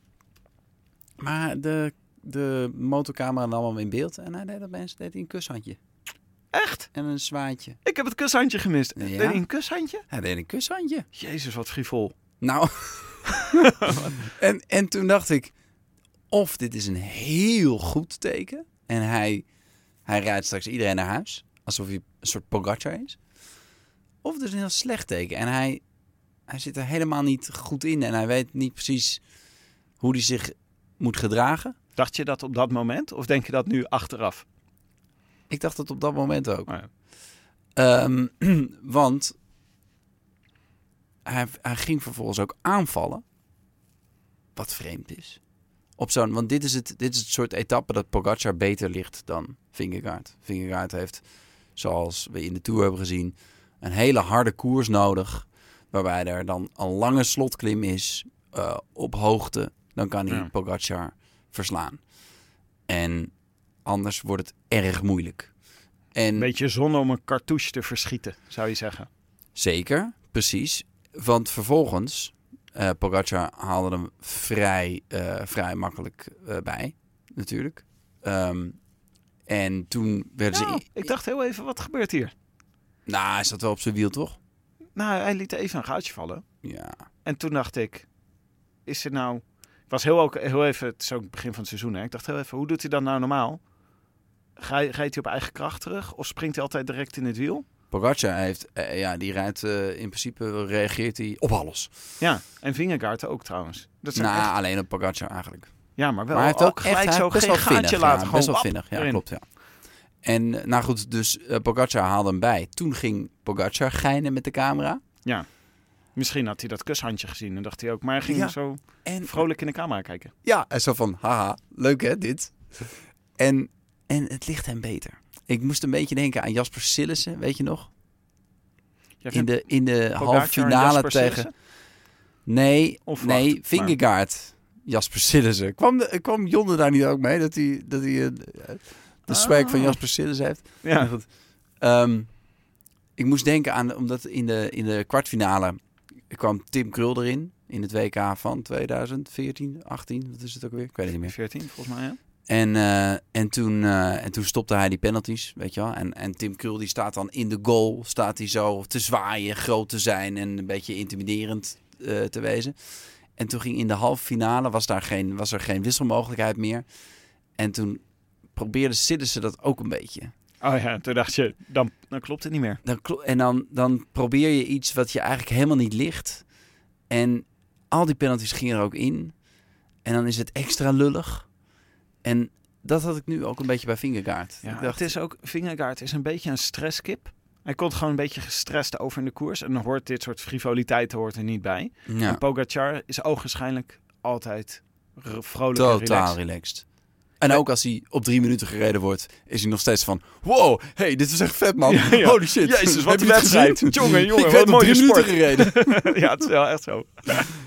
maar de, de motorcamera nam hem in beeld en hij deed opeens deed hij een kushandje. Echt? En een zwaadje. Ik heb het kushandje gemist. Ja. Deed hij een kushandje? Hij deed een kushandje. Jezus, wat frivol. Nou, en, en toen dacht ik, of dit is een heel goed teken. En hij, hij rijdt straks iedereen naar huis. Alsof hij een soort Pogacar is. Of het is een heel slecht teken. En hij, hij zit er helemaal niet goed in. En hij weet niet precies hoe hij zich moet gedragen. Dacht je dat op dat moment? Of denk je dat nu achteraf? Ik dacht dat op dat moment ook. Oh ja. Ehm, want hij, hij ging vervolgens ook aanvallen. Wat vreemd is. Op zo'n, want dit is, het, dit is het soort etappe dat Pogacar beter ligt dan Vingegaard. Vingegaard heeft, zoals we in de Tour hebben gezien, een hele harde koers nodig. Waarbij er dan een lange slotklim is eh, op hoogte. Dan kan hij Ja. Pogacar verslaan. En anders wordt het erg moeilijk. En Een beetje zonde om een cartouche te verschieten, zou je zeggen. Zeker, precies. Want vervolgens, eh Pogacar haalde hem vrij, eh, vrij makkelijk eh, bij, natuurlijk. Ehm, en toen werden ze... ik dacht heel even, wat gebeurt hier? Nou, hij zat wel op zijn wiel, toch? Nou, hij liet even een gaatje vallen. Ja. En toen dacht ik, is er nou... Was heel, ook, heel even, het is ook het begin van het seizoen, hè. Ik dacht heel even, hoe doet hij dat nou normaal? Ga, rijdt hij op eigen kracht terug? Of springt hij altijd direct in het wiel? Pogacar heeft, eh, ja, die rijdt, eh, in principe reageert hij op alles. Ja, en Vingegaard ook trouwens. Dat zijn nou, echt- alleen op Pogacar eigenlijk. ja, maar wel maar hij heeft ook echt, gelijk hij zo best geen wel vinnig. gaatje ja, laten. best gewoon wel wap, vinnig, ja, erin. klopt, ja. En nou goed, dus eh, Pogacar haalde hem bij. Toen ging Pogacar geinen met de camera. Ja, Misschien had hij dat kushandje gezien en dacht hij ook. Maar hij ging Ja. zo En vrolijk in de camera kijken. Ja, en zo van, haha, leuk hè, dit. En, en het ligt hem beter. Ik moest een beetje denken aan Jasper Sillissen, weet je nog? In de, in de halve finale tegen... Sillissen? Nee, Of nee, Vingegaard. Jasper Sillissen. Kwam, de, kwam Jonne daar niet ook mee? Dat hij, dat hij eh, de swag van Ah. Jasper Sillissen heeft? Ja, goed. Ehm, ik moest denken aan, omdat in de, in de kwartfinale kwam Tim Krul erin. In het WK van 2014, 18, wat is het ook weer? Ik weet het niet meer. 14 volgens mij, ja. En, eh, en, toen, eh, en toen stopte hij die penalties, weet je wel. En, en Tim Krul die staat dan in de goal, staat hij zo te zwaaien, groot te zijn en een beetje intimiderend eh, te wezen. En toen ging in de halve finale, was, daar geen, was er geen wisselmogelijkheid meer. En toen probeerde Sillissen dat ook een beetje. Oh ja, toen dacht je, dan, dan klopt het niet meer. Dan, en dan, dan probeer je iets wat je eigenlijk helemaal niet ligt. En al die penalties gingen er ook in. En dan is het extra lullig. En dat had ik nu ook een beetje bij Vingegaard. Ja, ik dacht, het is ook, Vingegaard is een beetje een stresskip. Hij komt gewoon een beetje gestrest over in de koers. En dan hoort dit soort frivoliteiten hoort er niet bij. ja, En Pogacar is ogenschijnlijk altijd vrolijk totaal en relaxed. relaxed. En ook als hij op drie minuten gereden wordt, is hij nog steeds van... Wow, hey, dit is echt vet, man. Ja, ja. Holy shit. Jezus, wat Heb een wedstrijd. Jongen, jongen, ik wat een mooie drie sport. minuten gereden. ja, het is wel echt zo.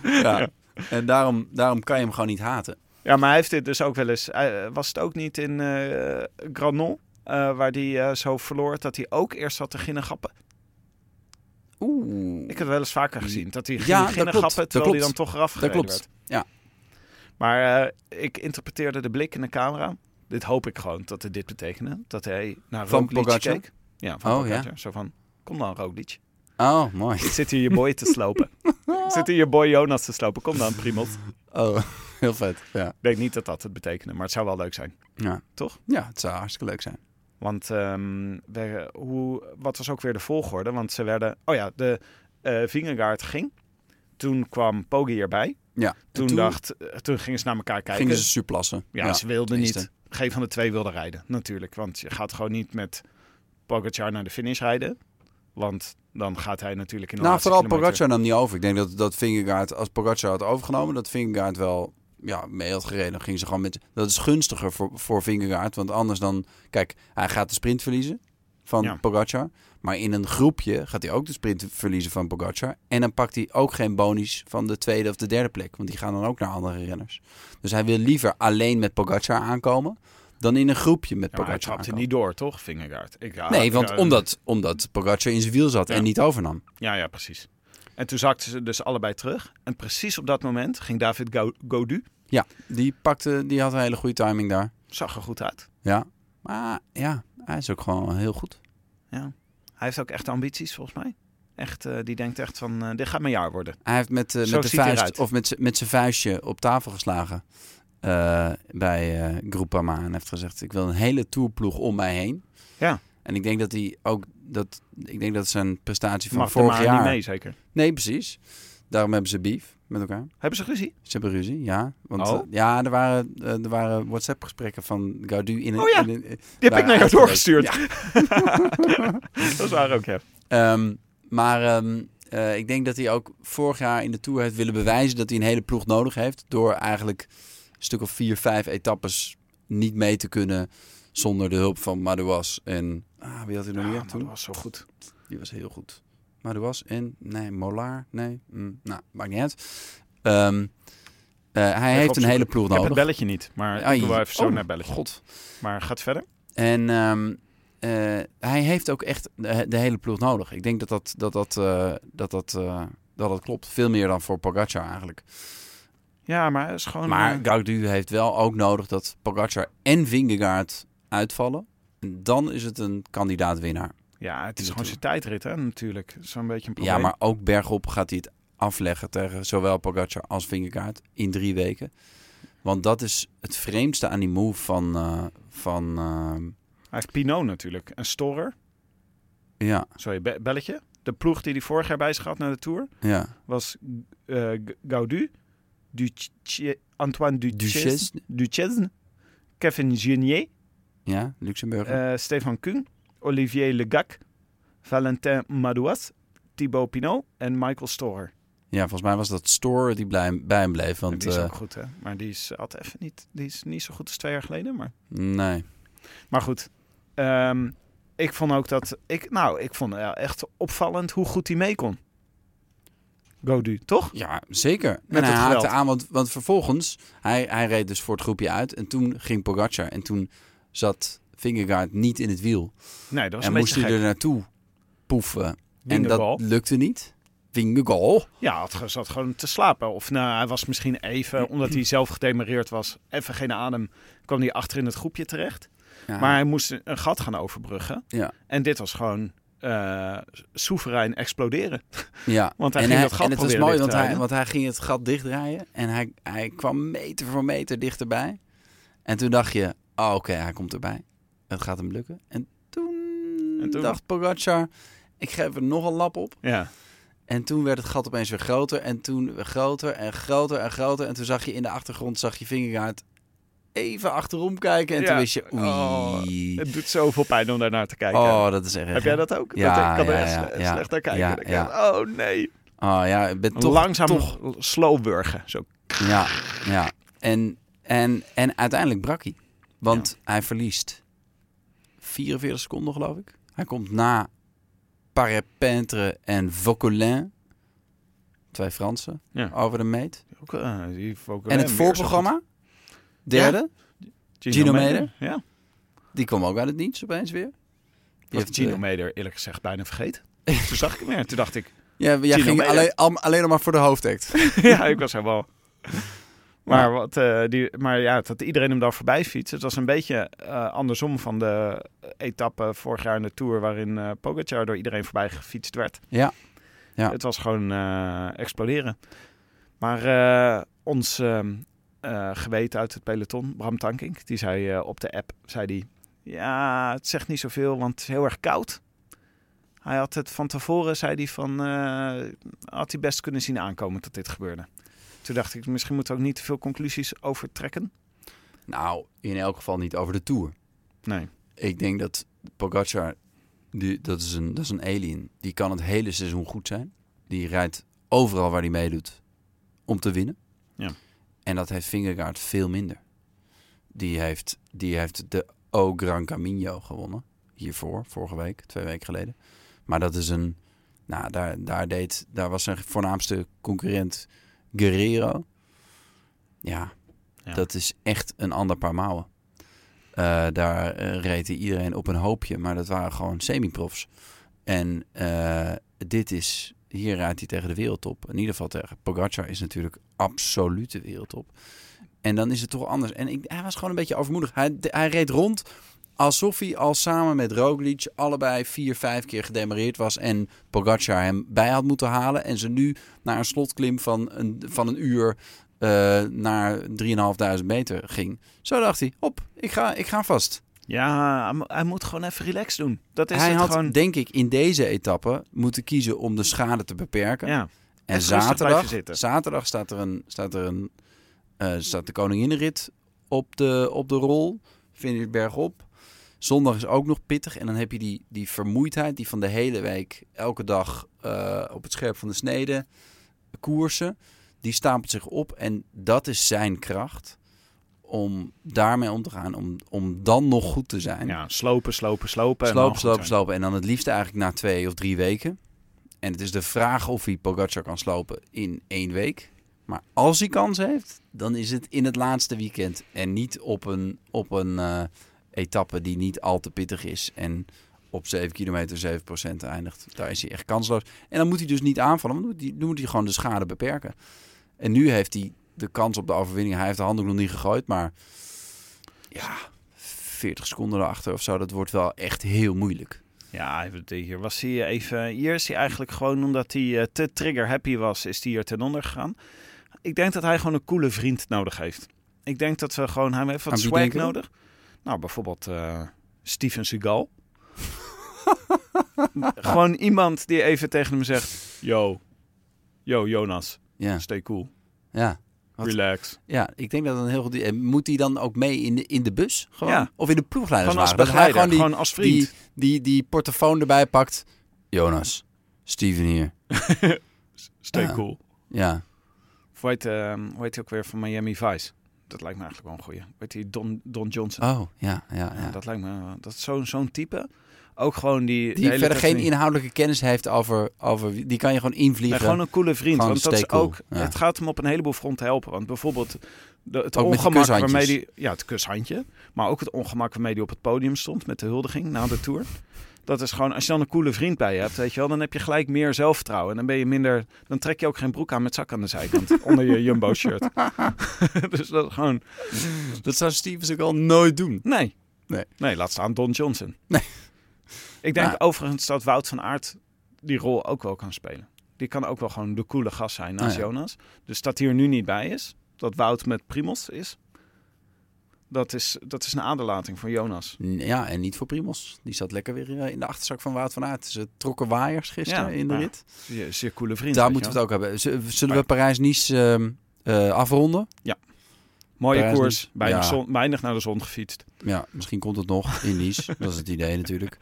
ja. En daarom, daarom kan je hem gewoon niet haten. Ja, maar hij heeft dit dus ook wel eens. eh, was het ook niet in eh Granon, eh, waar hij zo verloor, dat hij ook eerst had te ginnen gappen? Oeh. Ik heb het wel eens vaker gezien. Dat hij Ja, ging dat terwijl hij dan toch eraf Dat klopt. werd. Ja. Maar eh, ik interpreteerde de blik in de camera. Dit hoop ik gewoon, dat het dit betekende. Dat hij naar Van Roglic keek. Ja, van Oh, Pogacar. Zo van, kom dan Roglic. Oh, mooi. Ik zit hier je boy te slopen. ik zit hier je boy Jonas te slopen. Kom dan, Primot. Oh, heel vet. Ja. Ik denk niet dat dat het betekende, maar het zou wel leuk zijn. ja. Toch? Ja, het zou hartstikke leuk zijn. Want ehm, we, hoe, wat was ook weer de volgorde? Want ze werden... Oh ja, de Vingegaard ging. Toen kwam Poggi erbij. Ja. En Toen, dacht, eh, toen gingen ze naar elkaar kijken. gingen ze surplassen. ja, ze wilden niet. Geen van de twee wilde rijden, natuurlijk. Want je gaat gewoon niet met Pogacar naar de finish rijden. Want dan gaat hij natuurlijk in de Nou, vooral kilometer- Pogacar nam niet over. Ik denk dat, dat Vingegaard, als Pogacar had overgenomen, dat Vingegaard wel ja, mee had gereden. Dan ging ze gewoon met... Dat is gunstiger voor, voor Vingegaard. Want anders dan... Kijk, hij gaat de sprint verliezen van Ja. Pogacar. Maar in een groepje gaat hij ook de sprint verliezen van Pogacar. En dan pakt hij ook geen bonus van de tweede of de derde plek. Want die gaan dan ook naar andere renners. Dus hij wil liever alleen met Pogacar aankomen... dan in een groepje met Ja, maar hij Pogacar trapte niet door, toch, Vingegaard? Ik, ja, Nee, want ja, omdat, omdat Pogacar in zijn wiel zat Ja. en niet overnam. Ja, ja, precies. En toen zakten ze dus allebei terug. En precies op dat moment ging David Gaudu. Ja, die, pakte, die had een hele goede timing daar. Zag er goed uit. Ja, maar ja, hij is ook gewoon heel goed. Ja. Hij heeft ook echt ambities, volgens mij. Echt, eh, die denkt echt van, eh, dit gaat mijn jaar worden. Hij heeft met, eh, met de vuist of met, met zijn vuistje op tafel geslagen bij Groupama en heeft gezegd: ik wil een hele tourploeg om mij heen. Ja. En ik denk dat hij ook dat ik denk dat zijn prestatie van Mag vorig jaar. niet mee, zeker. Nee, precies. Daarom hebben ze beef met elkaar. Hebben ze ruzie? Ze hebben ruzie, ja. Want Oh. eh, ja, er waren, eh, er waren WhatsApp-gesprekken van Gaudu in een. Oh ja, in een- Die heb ik naar jou doorgestuurd. Ja. dat is waar ook, ja. Ehm, maar ehm, eh, ik denk dat hij ook vorig jaar in de Tour heeft willen bewijzen dat hij een hele ploeg nodig heeft. Door eigenlijk een stuk of vier, vijf etappes niet mee te kunnen zonder de hulp van Madouas. En ah, wie had hij nog meer toen? dat was zo goed. Die was heel goed. Madouas en, nee, Molar, nee. Mm, nou, maakt niet uit. Ehm, eh, hij heeft een hele ploeg Ik heb het nodig. belletje niet, maar ik doe wel even zo Oh, naar belletje. God. Maar gaat verder. En ehm, eh, hij heeft ook echt de, de hele ploeg nodig. Ik denk dat dat, dat, dat, eh, dat, dat, dat, dat klopt. Veel meer dan voor Pogacar eigenlijk. Ja, maar het is gewoon... Maar Gaudu heeft wel ook nodig dat Pogacar en Vingegaard uitvallen. En dan is het een kandidaat-winnaar. Ja, het is gewoon zijn tijdrit, hè, natuurlijk. Zo'n beetje een probleem. Ja, maar ook bergop gaat hij het afleggen tegen zowel Pogacar als Vingegaard in drie weken. Want dat is het vreemdste aan die move van... eh, van eh, Hij heeft Pinot natuurlijk. En Storer. ja, Sorry, be- belletje. De ploeg die hij vorig jaar bij zich had naar de Tour ja. was eh, Gaudu, Duche- Antoine Duchesne, Duchesne. Duchesne, Kevin Genier, Ja, Luxemburg. eh, Stefan Kuhn, Olivier Legac, Valentin Madouas, Thibaut Pinot en Michael Storer. Ja, volgens mij was dat Store die blij, bij hem bleef. Want die is eh, ook goed, hè? Maar die is altijd even niet, die is niet zo goed als twee jaar geleden. Maar, nee. maar goed, Ehm, ik vond ook dat... Ik, nou, ik vond ja, echt opvallend hoe goed hij mee kon. Godu, toch? Ja, zeker. Met en hij het haakte aan, want, want vervolgens, hij, hij reed dus voor het groepje uit. En toen ging Pogacar. En toen zat Vingegaard niet in het wiel. Nee, dat was en moest hij gek. er naartoe poefen. En dat lukte niet. Vingegaard. Ja, het zat gewoon te slapen. Of nou, hij was misschien even, omdat hij zelf gedemareerd was, even geen adem, kwam hij achter in het groepje terecht. Ja. Maar hij moest een gat gaan overbruggen. ja. En dit was gewoon eh, soeverein exploderen. Ja, Want hij en, ging hij, dat gat en het was mooi, want hij, want hij ging het gat dichtdraaien. En hij, hij kwam meter voor meter dichterbij. En toen dacht je, oh, oké, hij komt erbij. Het gaat hem lukken. En toen, En toen? dacht Pogacar, ik geef er nog een lap op. Ja, En toen werd het gat opeens weer groter. En toen weer groter en groter en groter. En toen zag je in de achtergrond, zag je Vingegaard even achterom kijken. En Ja. toen wist je, oei. Oh, het doet zoveel pijn om daarnaar te kijken. Oh, dat is erg. Heb jij dat ook? Ja, dat, ik kan er echt slecht naar kijken. Denk. Oh nee. Oh ja, ik ben toch... Langzaam toch slowburgen. Zo. Ja, ja. En, en, en uiteindelijk brak hij. Want hij verliest 44 seconden, geloof ik. Hij komt na Parepintre en Vauquelin. Twee Fransen Ja. over de meet. Ook, eh, die En het voorprogramma, derde. Gino Meder. Ja. die kwam ook uit het niets opeens weer. Die heeft Gino eh, Meder eerlijk gezegd bijna vergeten. Toen zag ik hem weer. Toen dacht ik, Ja, jij Gino ging alleen, al- alleen nog maar voor de hoofdact. ja, ik was helemaal... Maar, wat, eh, die, maar ja, dat iedereen hem dan voorbij fietst. Het was een beetje eh, andersom van de etappe vorig jaar in de Tour... waarin eh Pogacar door iedereen voorbij gefietst werd. Ja. Ja. Het was gewoon exploderen. Maar ons ehm, eh, geweten uit het peloton, Bram Tankink... die zei op de app, zei die... Ja, het zegt niet zoveel, want het is heel erg koud. Hij had het van tevoren, zei hij van... had hij best kunnen zien aankomen dat dit gebeurde. Toen dacht ik, misschien moeten we ook niet te veel conclusies over trekken. Nou, in elk geval niet over de Tour. Nee. Ik denk dat Pogacar, die, dat, is een, dat is een alien. Die kan het hele seizoen goed zijn. Die rijdt overal waar hij meedoet om te winnen. Ja. En dat heeft Vingegaard veel minder. Die heeft, die heeft de O Gran Camino gewonnen. Hiervoor, vorige week, twee weken geleden. Maar dat is een... Nou, daar, daar, deed, daar was zijn voornaamste concurrent Guerrero. Ja, Ja. dat is echt een ander paar mouwen. Eh, daar eh, reed iedereen op een hoopje, maar dat waren gewoon semi-profs. En eh, dit is, hier rijdt hij tegen de wereldtop. In ieder geval tegen Pogacar is natuurlijk absolute wereldtop. En dan is het toch anders. En ik, hij was gewoon een beetje overmoedig. Hij, hij reed rond alsof hij al samen met Roglic allebei vier, vijf keer gedemareerd was. En Pogacar hem bij had moeten halen. En ze nu naar een slotklim van een, van een uur eh, naar 3.500 meter ging. Zo dacht hij, hop, ik ga, ik ga vast. Ja, hij mo- hij moet gewoon even relaxed doen. Dat is hij het had, gewoon. denk ik, in deze etappe moeten kiezen om de schade te beperken. Ja, en zaterdag, zaterdag staat er een, staat er een eh, staat de koninginnenrit op de, op de rol. Finish bergop. Zondag is ook nog pittig. En dan heb je die, die vermoeidheid die van de hele week elke dag eh, op het scherp van de snede koersen. Die stapelt zich op. En dat is zijn kracht om daarmee om te gaan. Om, om dan nog goed te zijn. ja, slopen, slopen, slopen. Slopen, slopen, slopen. En dan het liefst eigenlijk na twee of drie weken. En het is de vraag of hij Pogacar kan slopen in één week. Maar als hij kans heeft, dan is het in het laatste weekend. En niet op een, op een eh, etappe die niet al te pittig is. En op 7 kilometer 7% eindigt. Daar is hij echt kansloos. En dan moet hij dus niet aanvallen. Want dan moet hij, moet hij gewoon de schade beperken. En nu heeft hij de kans op de overwinning. Hij heeft de handdoek nog niet gegooid. Maar ja, 40 seconden erachter of zo. Dat wordt wel echt heel moeilijk. Ja, hier was hij even. Hier is hij eigenlijk gewoon omdat hij eh, te trigger happy was, is hij hier ten onder gegaan. Ik denk dat hij gewoon een coole vriend nodig heeft. Ik denk dat we gewoon hij heeft wat swag nodig. Nou, bijvoorbeeld eh, Steven Seagal. gewoon iemand die even tegen hem zegt: Yo, yo Jonas, Ja, stay cool, ja. Wat- relax. Ja, ik denk dat een heel goed... Moet hij dan ook mee in de, in de bus? Gewoon? Ja. Of in de Gewoon als ploegleiderswagen? Dat hij gewoon gewoon, die, als vriend. die, die, die portofoon erbij pakt. Jonas, Steven hier. stay Ja. cool. Ja. Of hoe heet, ehm, hoe heet hij ook weer van Miami Vice? Dat lijkt me eigenlijk wel een goeie. Weet je, Don, Don Johnson. Oh, ja, ja, ja. Ja, dat lijkt me, dat is zo'n zo'n type. Ook gewoon die... Die verder geen inhoudelijke kennis heeft over, over... Die kan je gewoon invliegen. Nee, gewoon een coole vriend. Gewoon want dat is cool, ook, ja. het gaat hem op een heleboel fronten helpen. Want bijvoorbeeld de, het Ook die ongemak waarmee die, ja, het kushandje, maar ook het ongemak waarmee die op het podium stond met de huldiging na de tour. Dat is gewoon, als je dan een coole vriend bij je hebt, weet je wel, dan heb je gelijk meer zelfvertrouwen. En dan ben je minder, dan trek je ook geen broek aan met zak aan de zijkant onder je jumbo shirt. dus dat is gewoon, Dat zou Stevens ook al nooit doen. nee. Nee. Nee, laat staan Don Johnson. Nee. Ik denk overigens dat Wout van Aert die rol ook wel kan spelen. Die kan ook wel gewoon de coole gast zijn naast Ah, ja. Jonas. Dus dat hij er nu niet bij is, dat Wout met Primos is, dat is, dat is een aderlating voor Jonas. Ja, en niet voor Primos. Die zat lekker weer eh, in de achterzak van Wout van Aert. Ze trokken waaiers gisteren Ja, in de ja. rit. Zeer, zeer coole vriend. Daar moeten we het ook hebben. Zullen we Parijs-Nice ehm, eh, afronden? wel. Mooie Parijs koers, weinig, Ja. zon, weinig naar de zon gefietst. Ja, misschien komt het nog in Nice. dat is het idee natuurlijk.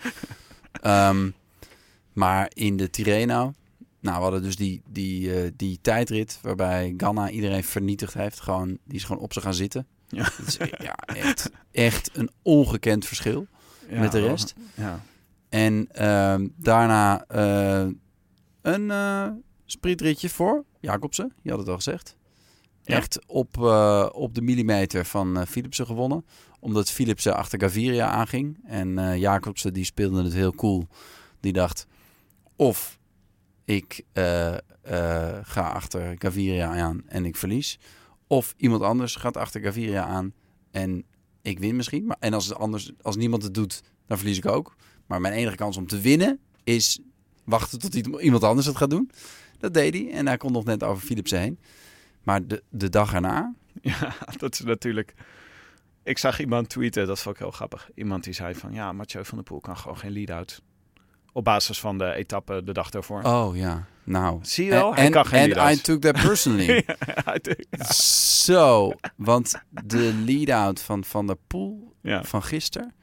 Ehm, maar in de Tirreno... Nou, we hadden dus die, die, eh, die tijdrit waarbij Ganna iedereen vernietigd heeft. Gewoon, die is gewoon op ze gaan zitten. Ja. Is e- ja, echt, echt een ongekend verschil. Ja, Met de rest? Ja. En ehm, daarna eh, een eh sprietritje voor Jacobsen. Je had het al gezegd. Ja. Echt op, eh, op de millimeter van Philipsen gewonnen. Omdat Philipsen achter Gaviria aanging. En Jacobsen die speelde het heel cool. Die dacht, of ik ga achter Gaviria aan en ik verlies. Of iemand anders gaat achter Gaviria aan en ik win misschien. Maar, en als, het anders, als niemand het doet, dan verlies ik ook. Maar mijn enige kans om te winnen is wachten tot iemand anders het gaat doen. Dat deed hij. En hij kon nog net over Philipsen heen. Maar de, de dag erna... Ja, dat is natuurlijk. Ik zag iemand tweeten, dat vond ik heel grappig. Iemand die zei van ja, Mathieu van der Poel kan gewoon geen lead-out. Op basis van de etappe de dag daarvoor. Oh ja, nou. Zie je wel? En- Hij kan geen en lead-out. I took that personally. ja. Zo, want de lead-out van Van der Poel Ja. van gisteren...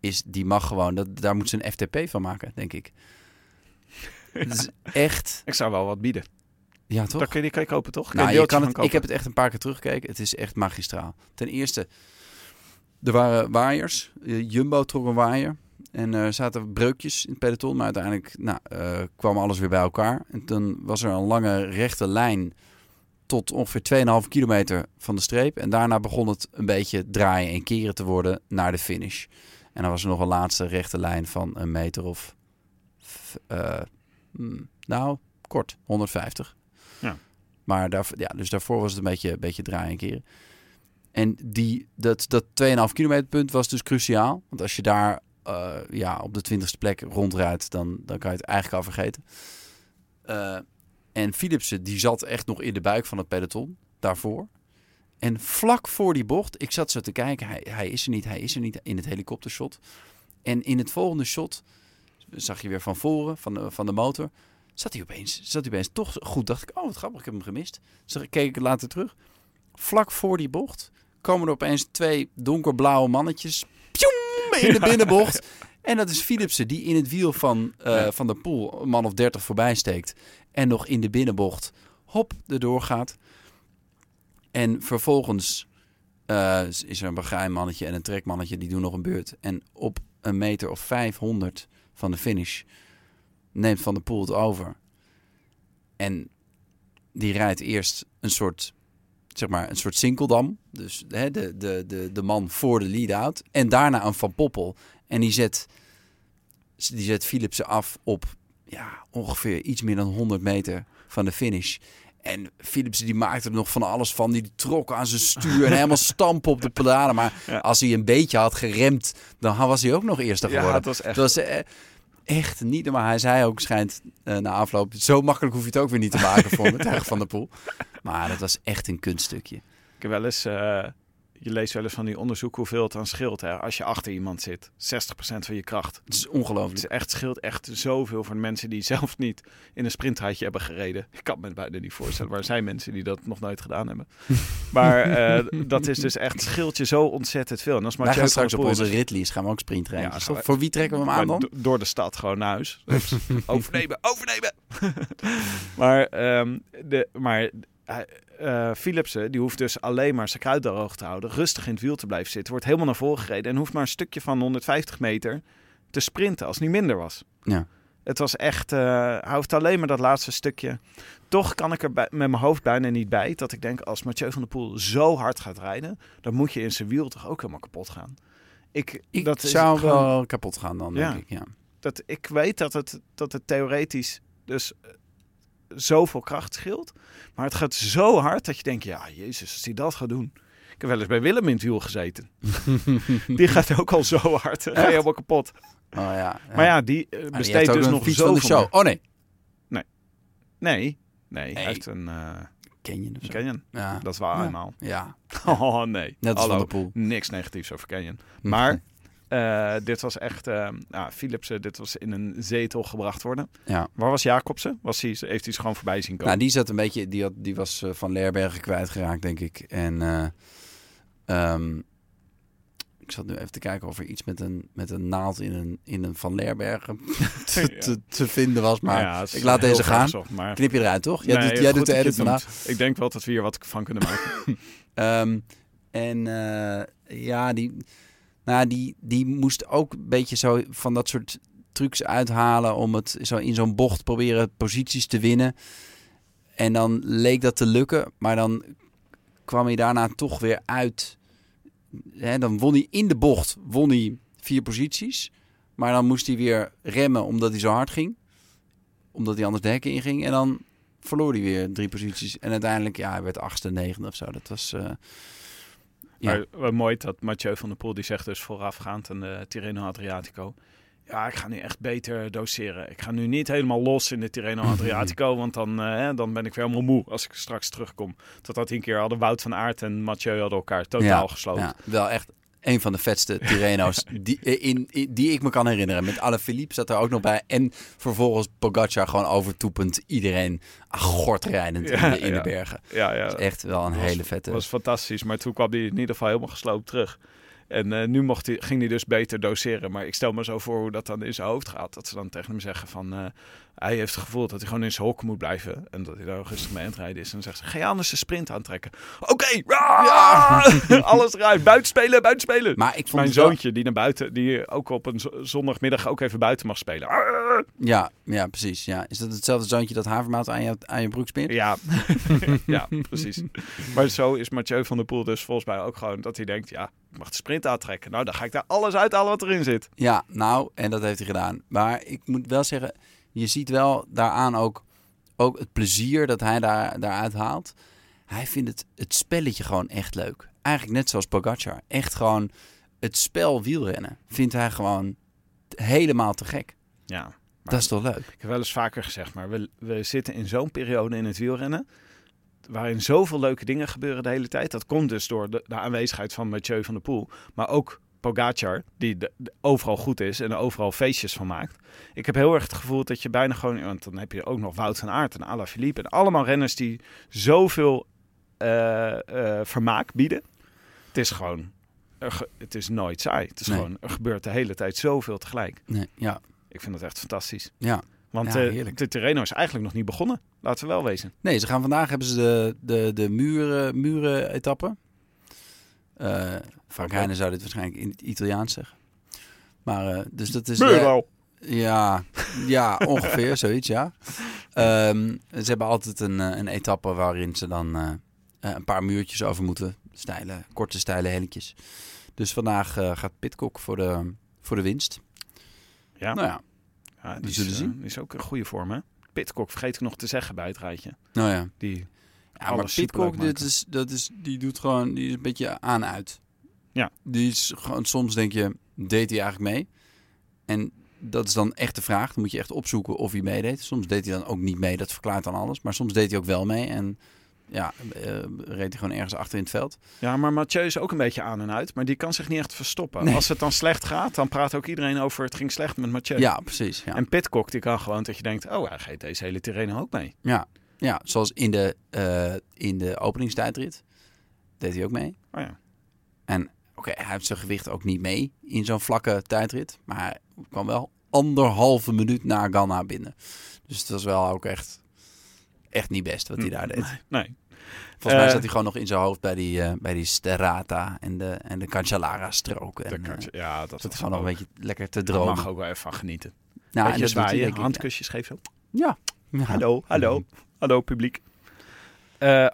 Is, die mag gewoon, dat, daar moet ze een FTP van maken, denk ik. Het is echt, Ik zou wel wat bieden. ja toch? Dat kun je, die kan je kopen toch? Kun Nou, je kan het, kopen? ik heb het echt een paar keer teruggekeken. Het is echt magistraal. Ten eerste, er waren waaiers. Eh, Jumbo trok een waaier. En er zaten breukjes in het peloton. Maar uiteindelijk nou, eh, kwam alles weer bij elkaar. En toen was er een lange rechte lijn tot ongeveer 2,5 kilometer van de streep. En daarna begon het een beetje draaien en keren te worden naar de finish. En dan was er nog een laatste rechte lijn van een meter of... eh, hmm, nou, kort, 150. Ja. Maar daar, ja, dus daarvoor was het een beetje, een beetje draaien en keren. En die, dat, dat 2,5 kilometer punt was dus cruciaal. Want als je daar eh, ja, op de twintigste plek rondrijdt, dan, dan kan je het eigenlijk al vergeten. Eh, en Philipsen, die zat echt nog in de buik van het peloton daarvoor. En vlak voor die bocht, ik zat zo te kijken, hij, hij is er niet, hij is er niet in het helikoptershot. En in het volgende shot zag je weer van voren, van de, van de motor, zat hij opeens, zat hij opeens toch goed. Dacht ik, oh wat grappig, ik heb hem gemist. Dus keek ik later terug. Vlak voor die bocht komen er opeens twee donkerblauwe mannetjes in de binnenbocht. En dat is Philipsen die in het wiel van, eh, van de pool een man of dertig voorbij steekt. En nog in de binnenbocht hop erdoor gaat. En vervolgens eh, is er een bagrijnmannetje en een trekmannetje die doen nog een beurt. En op een meter of 500 van de finish neemt Van der Poel het over. En die rijdt eerst een soort, zeg maar, een soort sinkeldam. Dus hè, de, de, de, de man voor de lead-out. En daarna een Van Poppel. En die zet, die zet Philipsen af op ja, ongeveer iets meer dan 100 meter van de finish. En Philipsen die maakte er nog van alles van. Die trok aan zijn stuur en helemaal stampen op de pedalen. Maar Ja. als hij een beetje had geremd, dan was hij ook nog eerste Ja, geworden. het was echt. Was eh, echt niet maar Hij zei ook, schijnt eh, na afloop, zo makkelijk hoef je het ook weer niet te maken voor me tegen Van der Poel. Maar dat was echt een kunststukje. Ik heb wel eens, eh, je leest wel eens van die onderzoek hoeveel het dan scheelt. Hè? Als je achter iemand zit, 60% van je kracht. Het is Het ongelooflijk. is echt, scheelt echt zoveel voor de mensen die zelf niet in een sprintraadje hebben gereden. Ik kan me bijna niet voorstellen. Waar zijn mensen die dat nog nooit gedaan hebben? maar eh, dat is dus echt, scheelt je zo ontzettend veel. En als Wij gaan van straks op onze ritlies gaan we ook. Ja, we- Voor wie trekken we hem aan maar dan? do- door de stad gewoon naar huis. Overnemen, overnemen. maar, ehm, de, maar eh, Philipsen, die hoeft dus alleen maar zijn kruid droog te houden. Rustig in het wiel te blijven zitten. Wordt helemaal naar voren gereden. En hoeft maar een stukje van 150 meter te sprinten als het niet minder was. Ja. Het was echt, eh hij hoeft alleen maar dat laatste stukje. Toch kan ik er bij- met mijn hoofd bijna niet bij. Dat ik denk, als Mathieu van der Poel zo hard gaat rijden. Dan moet je in zijn wiel toch ook helemaal kapot gaan. Ik, Ik dat zou gewoon- wel kapot gaan dan, Ja. denk ik. Ja. dat ik weet dat het, dat het theoretisch dus zoveel kracht scheelt. Maar het gaat zo hard dat je denkt, ja, jezus, als hij dat gaat doen. Ik heb wel eens bij Willem in het wiel gezeten. Die gaat ook al zo hard. Ga je helemaal kapot. Oh, ja. Maar ja, die die besteedt dus nog de show. Oh nee, Nee, nee, Nee. hij heeft een uh, Canyon of zo. Canyon. Ja. Dat is wel Ja. eenmaal. ja, Oh nee. net als Hallo. Van Poel. Niks negatiefs over Canyon. Maar eh, dit was echt... ja, Philipsen, dit was in een zetel gebracht worden. Ja. Waar was Jacobsen? Was hij, heeft hij ze gewoon voorbij zien komen? Nou, die zat een beetje, die, had, die was eh, van Leerbergen kwijtgeraakt, denk ik. En eh, ehm, ik zat nu even te kijken of er iets met een, met een naald in een, in een van Leerbergen te, Ja. te, te vinden was. Maar Ja, ik laat deze gaan. maar... knip je eruit, toch? Jij Nee, doet, jij goed doet de edit vandaag. Ik denk wel dat we hier wat van kunnen maken. Ehm, en ja, die, nou, die, die moest ook een beetje zo van dat soort trucs uithalen om het zo in zo'n bocht proberen posities te winnen. En dan leek dat te lukken, maar dan kwam hij daarna toch weer uit. Dan won hij in de bocht won hij vier posities. Maar dan moest hij weer remmen omdat hij zo hard ging. Omdat hij anders de hekken inging. En dan verloor hij weer drie posities. En uiteindelijk, ja, hij werd achtste, negende of zo. Dat was... eh. Maar wel mooi dat Mathieu van der Poel, die zegt dus voorafgaand aan de Tirreno Adriatico. Ja, ik ga nu echt beter doseren. Ik ga nu niet helemaal los in de Tirreno Adriatico, want dan, eh, dan ben ik weer helemaal moe als ik straks terugkom. Totdat hij een keer hadden Wout van Aert en Mathieu hadden elkaar totaal Ja, gesloopt. Ja, wel echt een van de vetste Tirreno's die, in, in- die ik me kan herinneren. Met alle Philippe zat er ook nog bij. En vervolgens Pogacar gewoon overtoepend iedereen gortrijdend in, Ja, de, in ja. de bergen. Ja, ja. Dat is echt wel een was- hele vette... was fantastisch. Maar toen kwam hij in ieder geval helemaal gesloopt terug. En eh, nu mocht hij, ging hij dus beter doseren. Maar ik stel me zo voor hoe dat dan in zijn hoofd gaat. Dat ze dan tegen hem zeggen van... eh, hij heeft het gevoel dat hij gewoon in zijn hok moet blijven. En dat hij daar rustig mee aan het rijden is. En dan zegt ze, ga je anders de sprint aantrekken? Oké! Ah! Alles eruit. Buitenspelen, buitenspelen. maar ik vond Mijn wel- zoontje die naar buiten... die ook op een zo- zondagmiddag ook even buiten mag spelen. Ah! Ja, ja, precies. Ja. Is dat hetzelfde zoontje dat havermout aan je, aan je broek smeert? Ja, ja, precies. Maar zo is Mathieu van der Poel dus volgens mij ook gewoon dat hij denkt, ja, mag de sprint aantrekken. Nou, dan ga ik daar alles uithalen wat erin zit. Ja, nou, en dat heeft hij gedaan. Maar ik moet wel zeggen, je ziet wel daaraan ook, ook het plezier dat hij daar, daaruit haalt. Hij vindt het, het spelletje gewoon echt leuk. Eigenlijk net zoals Pogacar. Echt gewoon het spel wielrennen vindt hij gewoon helemaal te gek. Ja, maar Dat is toch leuk? ik heb wel eens vaker gezegd, maar we, we zitten in zo'n periode in het wielrennen waarin zoveel leuke dingen gebeuren de hele tijd. Dat komt dus door de, de aanwezigheid van Mathieu van der Poel, maar ook Pogacar, die de- de- overal goed is en er overal feestjes van maakt. Ik heb heel erg het gevoel dat je bijna gewoon... Want dan heb je ook nog Wout van Aert en Alaphilippe... en allemaal renners die zoveel eh, eh, vermaak bieden. Het is gewoon... er ge- het is nooit saai. Het is Nee. gewoon... Er gebeurt de hele tijd zoveel tegelijk. Nee, ja, Ik vind dat echt fantastisch. ja. Want Ja, eh, de Tirreno is eigenlijk nog niet begonnen. Laten we wel wezen. Nee, ze gaan vandaag hebben ze de, de, de muren, muren etappe. Eh Frank Oké. Heijnen zou dit waarschijnlijk in het Italiaans zeggen. Maar eh, dus dat is. Ja, ja ongeveer zoiets, ja. Ehm, ze hebben altijd een, een etappe waarin ze dan een paar muurtjes over moeten. Steile, korte, steile helletjes. Dus vandaag gaat Pitcock voor de, voor de winst. Ja. Nou ja, Ja, die, is, zullen eh, zien. is ook een goede vorm, hè? Pitcock vergeet ik nog te zeggen bij het rijtje. nou ja. Die, Ja, maar Pitcock, dit is, dat is, die doet gewoon, die is een beetje aan-uit. Ja. Die is gewoon, soms denk je, deed hij eigenlijk mee? En dat is dan echt de vraag. Dan moet je echt opzoeken of hij meedeed. Soms deed hij dan ook niet mee, dat verklaart dan alles. Maar soms deed hij ook wel mee. En ja, eh, reed hij gewoon ergens achter in het veld. Ja, maar Mathieu is ook een beetje aan en uit. Maar die kan zich niet echt verstoppen. Nee. Als het dan slecht gaat, dan praat ook iedereen over het ging slecht met Mathieu. Ja, precies. Ja. En Pitcock, die kan gewoon dat je denkt, oh, hij geeft deze hele terrein ook mee. Ja, ja zoals in de, eh, in de openingstijdrit deed hij ook mee. Oh ja. En oké, hij heeft zijn gewicht ook niet mee in zo'n vlakke tijdrit. Maar hij kwam wel anderhalve minuut na Ghana binnen. Dus het was wel ook echt, echt niet best wat hij daar deed. Nee. Volgens mij Eh, zat hij gewoon nog in zijn hoofd bij die, eh, bij die Sterrata en de, en de Cancellara-stroken. Dat En, kan eh, ja, dat hij gewoon nog een beetje lekker te Daar dromen. mag ook wel even van genieten. Nou, Beetje en hij, zwaaien, denk ik, handkusjes geven. Ja. ja. Hallo, hallo, hallo publiek.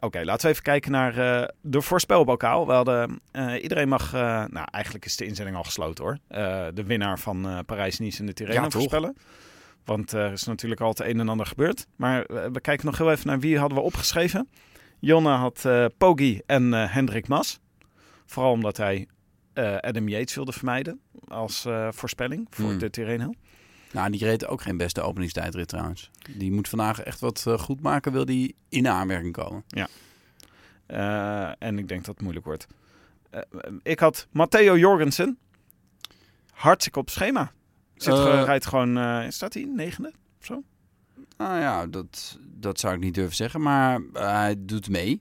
Oké, laten we even kijken naar de voorspelbokaal. We hadden, eh, iedereen mag, nou eigenlijk is de inzending al gesloten hoor. De winnaar van Parijs-Nice en de Tirreno Ja, toch? Want eh, er is natuurlijk al het een en ander gebeurd. Maar eh, we kijken nog heel even naar wie hadden we opgeschreven. Jonne had Poggi en Hendrik Mas. Vooral omdat hij eh, Adam Yates wilde vermijden als voorspelling voor Hmm. de Tirreno. Nou, die reed ook geen beste openingstijdrit trouwens. Die moet vandaag echt wat goed maken, wil die in de aanmerking komen. Eh, en ik denk dat het moeilijk wordt. Ik had Matteo Jorgensen. Hartstikke op schema. Zit, gewoon- rijdt gewoon, eh, staat hij negende? Nou ja, dat, dat zou ik niet durven zeggen, maar eh, hij doet mee.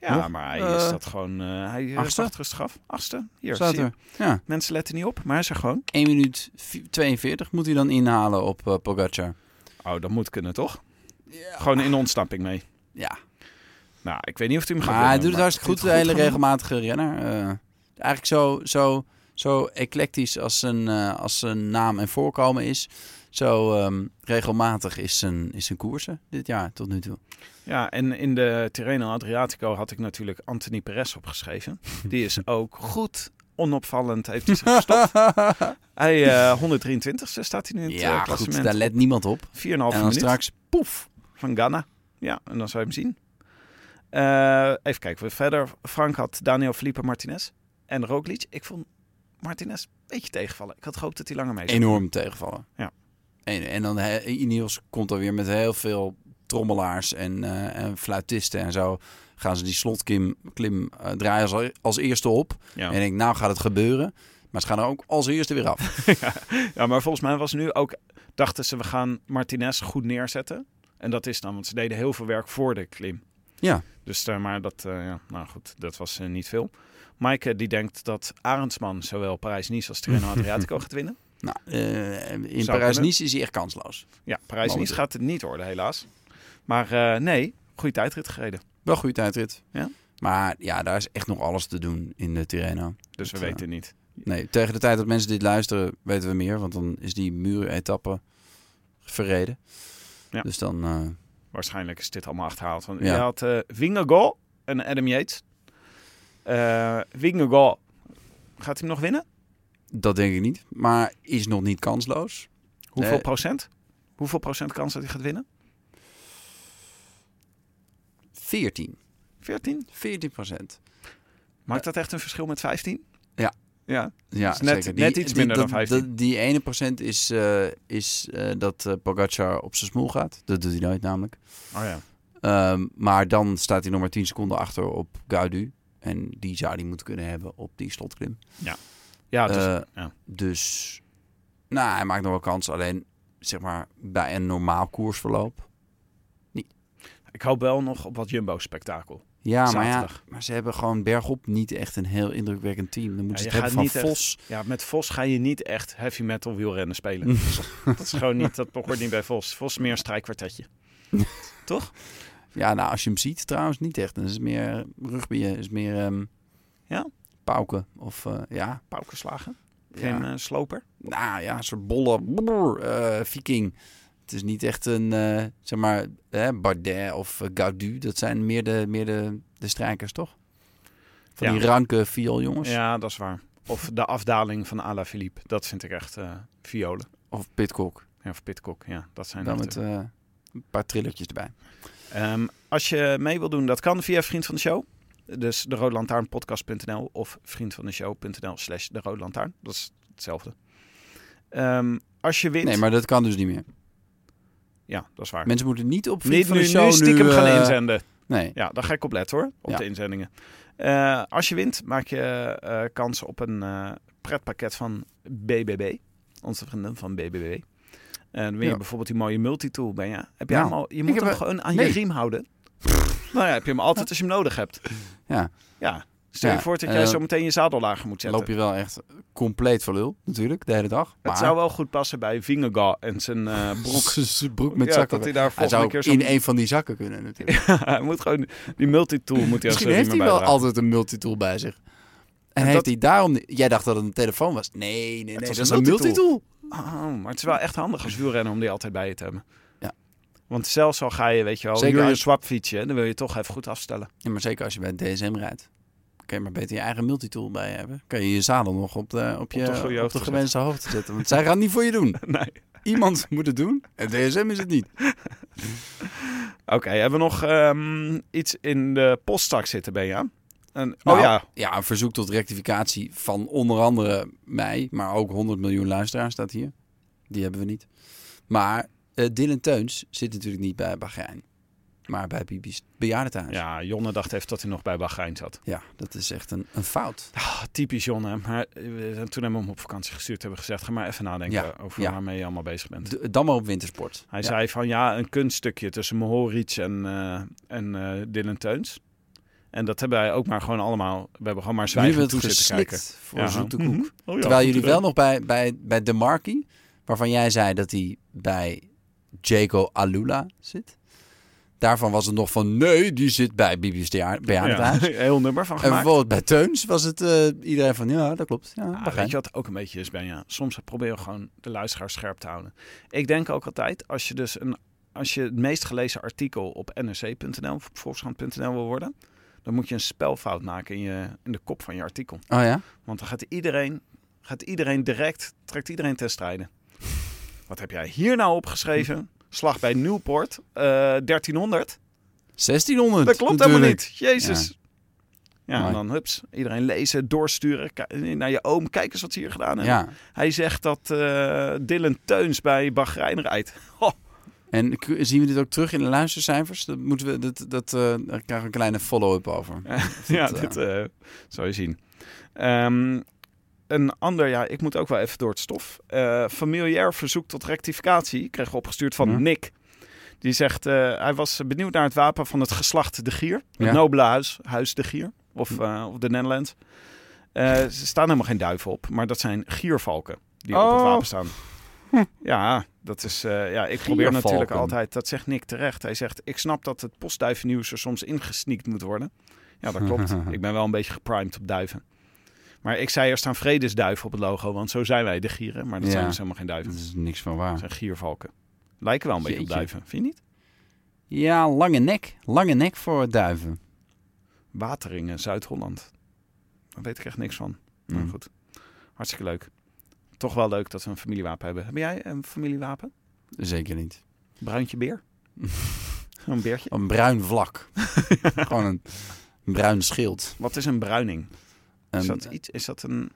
Ja, Nog? maar hij is dat gewoon... hij achtste? wacht rustig af. Achtste? Hier, Staat er. Ja, Mensen letten niet op, maar hij is er gewoon. 1 minuut vi- 42 moet hij dan inhalen op Pogacar. Oh, dat moet kunnen, toch? Gewoon in de ontsnapping mee. Ja, Nou, ik weet niet of hij hem gaat maar hij doet het hartstikke goed, de hele regelmatige renner. Eigenlijk zo, zo, zo eclectisch als zijn, eh, als zijn naam en voorkomen is. Zo ehm, regelmatig is zijn, is zijn koersen dit jaar tot nu toe. Ja, en in de Tirreno Adriatico had ik natuurlijk Anthony Perez opgeschreven. Die is ook goed onopvallend, heeft hij zich gestopt. Hij, eh 123ste staat hij nu in het ja, eh, goed, daar let niemand op. 4,5 En dan minuut straks, poef. van Ghana. Ja, en dan zou je hem zien. Even kijken, we verder. Frank had Daniel Felipe Martinez en Roglic. Ik vond Martinez een beetje tegenvallen. Ik had gehoopt dat hij langer mee zou Enorm tegenvallen. Ja. En, en dan he- Ineos komt er weer met heel veel trommelaars en, eh, en fluitisten en zo. Gaan ze die slotklim klim, eh, draaien als, als eerste op. Ja. En ik nou gaat het gebeuren. Maar ze gaan er ook als eerste weer af. ja, maar volgens mij was nu ook... Dachten ze, we gaan Martinez goed neerzetten. En dat is dan, want ze deden heel veel werk voor de klim. Ja. Dus, eh, maar dat, ja, nou goed, dat was niet veel. Maaike die denkt dat Arendsman zowel Parijs-Nice als Tirreno Adriatico gaat winnen. Nou, eh, in Parijs-Nice is hij echt kansloos. Ja, Parijs-Nice gaat het niet worden helaas. Maar eh, nee, goede tijdrit gereden. Wel goede tijdrit. Ja. Maar ja, daar is echt nog alles te doen in de Tirreno. Dus we Dat, eh, weten niet. Nee, tegen de tijd dat mensen dit luisteren, weten we meer. Want dan is die muur-etappe verreden. Ja. Dus dan... Waarschijnlijk is dit allemaal achterhaald. Want Ja. Je had eh Vingegaard en Adam Yates. Eh Vingegaard, gaat hij hem nog winnen? Dat denk ik niet. Maar is nog niet kansloos. Hoeveel Nee. procent? Hoeveel procent kans dat hij gaat winnen? 14. 14? 14 procent. Maakt dat echt een verschil met 15? Ja. Ja, Ja, is net- net iets minder dan 15. dat- die ene procent is, eh, is eh, dat eh, Pogacar op zijn smoel gaat. Dat doet hij nooit namelijk. oh ja. Ehm, maar dan staat hij nog maar 10 seconden achter op Gaudu. En die zou hij moeten kunnen hebben op die slotklim. Ja, dus, Eh, ja. Dus, nou, hij maakt nog wel kans. Alleen, zeg maar, bij een normaal koersverloop. ik hoop wel nog op wat Jumbo-spektakel. Ja, maar ja, maar ze hebben gewoon bergop niet echt een heel indrukwekkend team. Dan moeten Ja, ze het hebben van niet echt- Vos. Ja, met Vos ga je niet echt heavy metal wielrennen spelen. dat is gewoon niet, dat hoort niet bij Vos. Vos meer een strijkkwartetje. Toch? Ja, nou, als je hem ziet trouwens niet echt. Dan is het meer rugby, is meer ehm Ja? pauken. Of eh, ja, Paukenslagen. Geen ja. eh, sloper. nou ja, een soort bolle brrr, eh, viking. Het is niet echt een, eh, zeg maar, eh, Bardet of eh, Gaudu. Dat zijn meer de, meer de, de strijkers, toch? Van Ja. die ranke viooljongens. Ja, dat is waar. Of de afdaling van Ala Philippe. Dat vind ik echt eh violen. Of Pitcock. Ja, of Pitcock. Ja, dat zijn Dan met eh, eh, een paar trillertjes erbij. Ehm, als je mee wil doen, dat kan via Vriend van de Show. Dus de Roodlantaarnpodcast.nl of vriendvandeshow.nl slash de Rode Lantaarn. Dat is hetzelfde. Ehm, als je wint... Nee, maar dat kan dus niet meer. Ja, dat is waar. Mensen moeten niet op Vriend van nu, de Show nu stiekem nu, gaan eh, inzenden. Nee. Ja, daar ga ik op letten hoor, op Ja. de inzendingen. Eh, als je wint, maak je eh, kans op een pretpakket van BBB. Onze vrienden van BBB. En dan je Ja. bijvoorbeeld die mooie multitool ben je. Heb je Ja. hem al? Je moet hem gewoon aan Nee. je riem houden. nou ja, heb je hem altijd als je hem nodig hebt. Ja. Ja. Stel je Ja, voor dat jij dan zo meteen je zadel lager moet zetten. loop je wel echt compleet voor lul, natuurlijk, de hele dag. Het zou wel goed passen bij Vingegaard en zijn eh, broek. Broek met Ja, zakken. dat hij daar Hij zou keer ook zo... in een van die zakken kunnen natuurlijk. hij moet gewoon die multitool moet hij Misschien heeft hij wel dragen. altijd een multitool bij zich. En En heeft dat- hij daarom... Jij dacht dat het een telefoon was. Nee, nee, nee. was dat een is een multitool. multitool. Oh, maar het is wel echt handig als wielrenner om die altijd bij je te hebben. Ja. Want zelfs al ga je, weet je wel, Zeker je als- een swapfietsje, dan wil je toch even goed afstellen. Ja, maar zeker als je bij DSM rijdt. Kan je maar beter je eigen multitool bij je hebben. Kan je je zadel nog op de, op je, de op de gewenste hoogte zetten. Want zij gaan het niet voor je doen. nee. Iemand moet het doen. En DSM is het niet. Oké, hebben we nog ehm, iets in de postzak zitten, Benja? En, Nou, oh ja, Ja, een verzoek tot rectificatie van onder andere mij. Maar ook 100 miljoen luisteraars staat hier. Die hebben we niet. Maar eh Dylan Teuns zit natuurlijk niet bij Bahrein. Maar bij Bibi's bejaardentehuis. ja, Jonne dacht even dat hij nog bij Bahrein zat. Ja, dat is echt een, een fout. Ah, typisch Jonne. Maar eh, toen hebben we hem op vakantie gestuurd, hebben we gezegd, ga maar even nadenken Ja, over ja. waarmee je allemaal bezig bent. D- dan maar op wintersport. Hij Ja. zei van ja, een kunststukje tussen Mohoric en, eh en Dylan Teuns. En dat hebben wij ook maar gewoon allemaal. We hebben gewoon maar het toe zitten kijken. voor Ja. zoete Mhm. koek. Oh ja, Terwijl jullie wel nog bij, bij, bij De Marquis, waarvan jij zei dat hij bij Jaco Alula zit. Daarvan was het nog van nee, die zit bij Bibi's bejaardentehuis. Ja, heel nummer van En gemaakt. bijvoorbeeld bij Teuns was het eh, iedereen van ja, dat klopt. Ja, Ah, weet je wat ook een beetje is, Benja? Soms proberen we gewoon de luisteraar scherp te houden. Ik denk ook altijd, als je dus een, als je het meest gelezen artikel op nrc.nl of volkskrant.nl wil worden, dan moet je een spelfout maken in, je, in de kop van je artikel. Oh ja? Want dan gaat iedereen, gaat iedereen direct, trekt iedereen ten strijde. Wat heb jij hier nou opgeschreven? Slag bij Newport, eh 1300. 1600. Dat klopt natuurlijk. helemaal niet. Jezus. Ja, en dan hups, iedereen lezen, doorsturen. Naar je oom, kijk eens wat ze hier gedaan hebben. Ja. Hij zegt dat eh Dylan Teuns bij Bahrein rijdt. Ho, En zien we dit ook terug in de luistercijfers? Dat moeten we, dat, dat, eh, daar krijgen we een kleine follow-up over. ja, eh, dit eh zal je zien. Ehm, een ander, ja, ik moet ook wel even door het stof. Eh familiair verzoek tot rectificatie kreeg opgestuurd van Ja. Nick. Die zegt, eh, hij was benieuwd naar het wapen van het geslacht De Gier. Het Ja. nobele huis, huis De Gier. Of, eh, of de Netherlands. Eh, er staan helemaal geen duiven op, maar dat zijn giervalken die op het Oh. wapen staan. Ja, dat is. eh, ja, ik probeer natuurlijk altijd. Dat zegt Nick terecht. Hij zegt: Ik snap dat het postduivennieuws er soms ingesneakt moet worden. Ja, dat klopt. ik ben wel een beetje geprimed op duiven. Maar ik zei er staan vredesduiven op het logo, want zo zijn wij de gieren. Maar dat Ja. zijn dus helemaal geen duiven. Dat is niks van Dat waar. zijn giervalken. Lijken wel een beetje op duiven, vind je niet? Ja, lange nek. Lange nek voor duiven. Wateringen, Zuid-Holland. Daar weet ik echt niks van. Nou Hmm. goed, hartstikke leuk. Toch wel leuk dat we een familiewapen hebben. Heb jij een familiewapen? Zeker niet. Bruintje beer? een beertje? Een bruin vlak. Gewoon een, een bruin schild. Wat is een bruining? Is Een- dat iets? Is dat een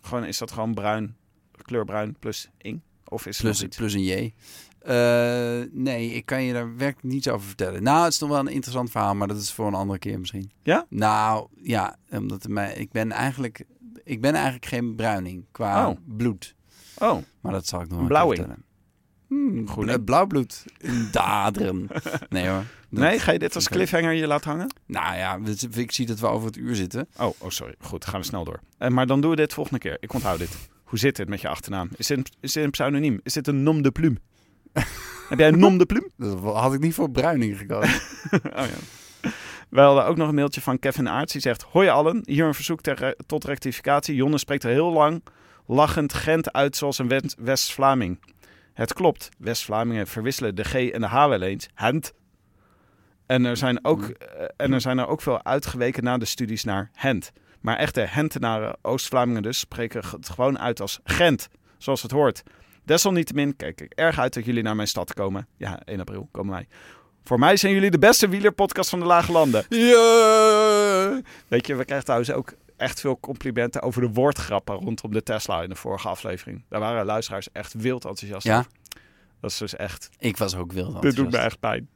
gewoon? Is dat gewoon bruin, kleurbruin plus ing? Of is het plus, iets? plus een J. Eh, nee, ik kan je daar werkelijk niets over vertellen. Nou, het is nog wel een interessant verhaal, maar dat is voor een andere keer misschien. Ja? Nou, ja, omdat mij, ik ben eigenlijk, ik ben eigenlijk geen bruining qua Oh. bloed. Oh, Maar dat zal ik nog wel blauwing. vertellen. Hmm, Groening. bla- blauwbloed. In daderen. nee hoor. Nee, ga je dit als cliffhanger je laten hangen? Nou ja, ik zie dat we over het uur zitten. Oh, oh sorry. Goed, gaan we snel door. Eh, maar dan doen we dit volgende keer. Ik onthoud dit. Hoe zit het met je achternaam? Is dit, een- is dit een pseudoniem? Is dit een nom de plume? Heb jij een nom de plume? Dat had ik niet voor bruining gekozen. oh ja. We hadden ook nog een mailtje van Kevin Aarts. Die zegt: Hoi allen, hier een verzoek ter, tot rectificatie. Jonne spreekt er heel lang lachend Gent uit zoals een West- West-Vlaming. Het klopt, West-Vlamingen verwisselen de G en de H wel eens. Hent. En er zijn, ook, eh, en er zijn er ook veel uitgeweken na de studies naar Hent. Maar echte Hentenaren, Oost-Vlamingen dus, spreken het gewoon uit als Gent, zoals het hoort. Desalniettemin kijk ik erg uit dat jullie naar mijn stad komen. Ja, 1 april komen wij. Voor mij zijn jullie de beste wielerpodcast van de Lage Landen. Ja! Weet je, we krijgen trouwens ook echt veel complimenten over de woordgrappen rondom de Tesla in de vorige aflevering. Daar waren luisteraars echt wild enthousiast. Ja, Dat is dus echt, ik was ook wild dit doet me enthousiast. echt pijn.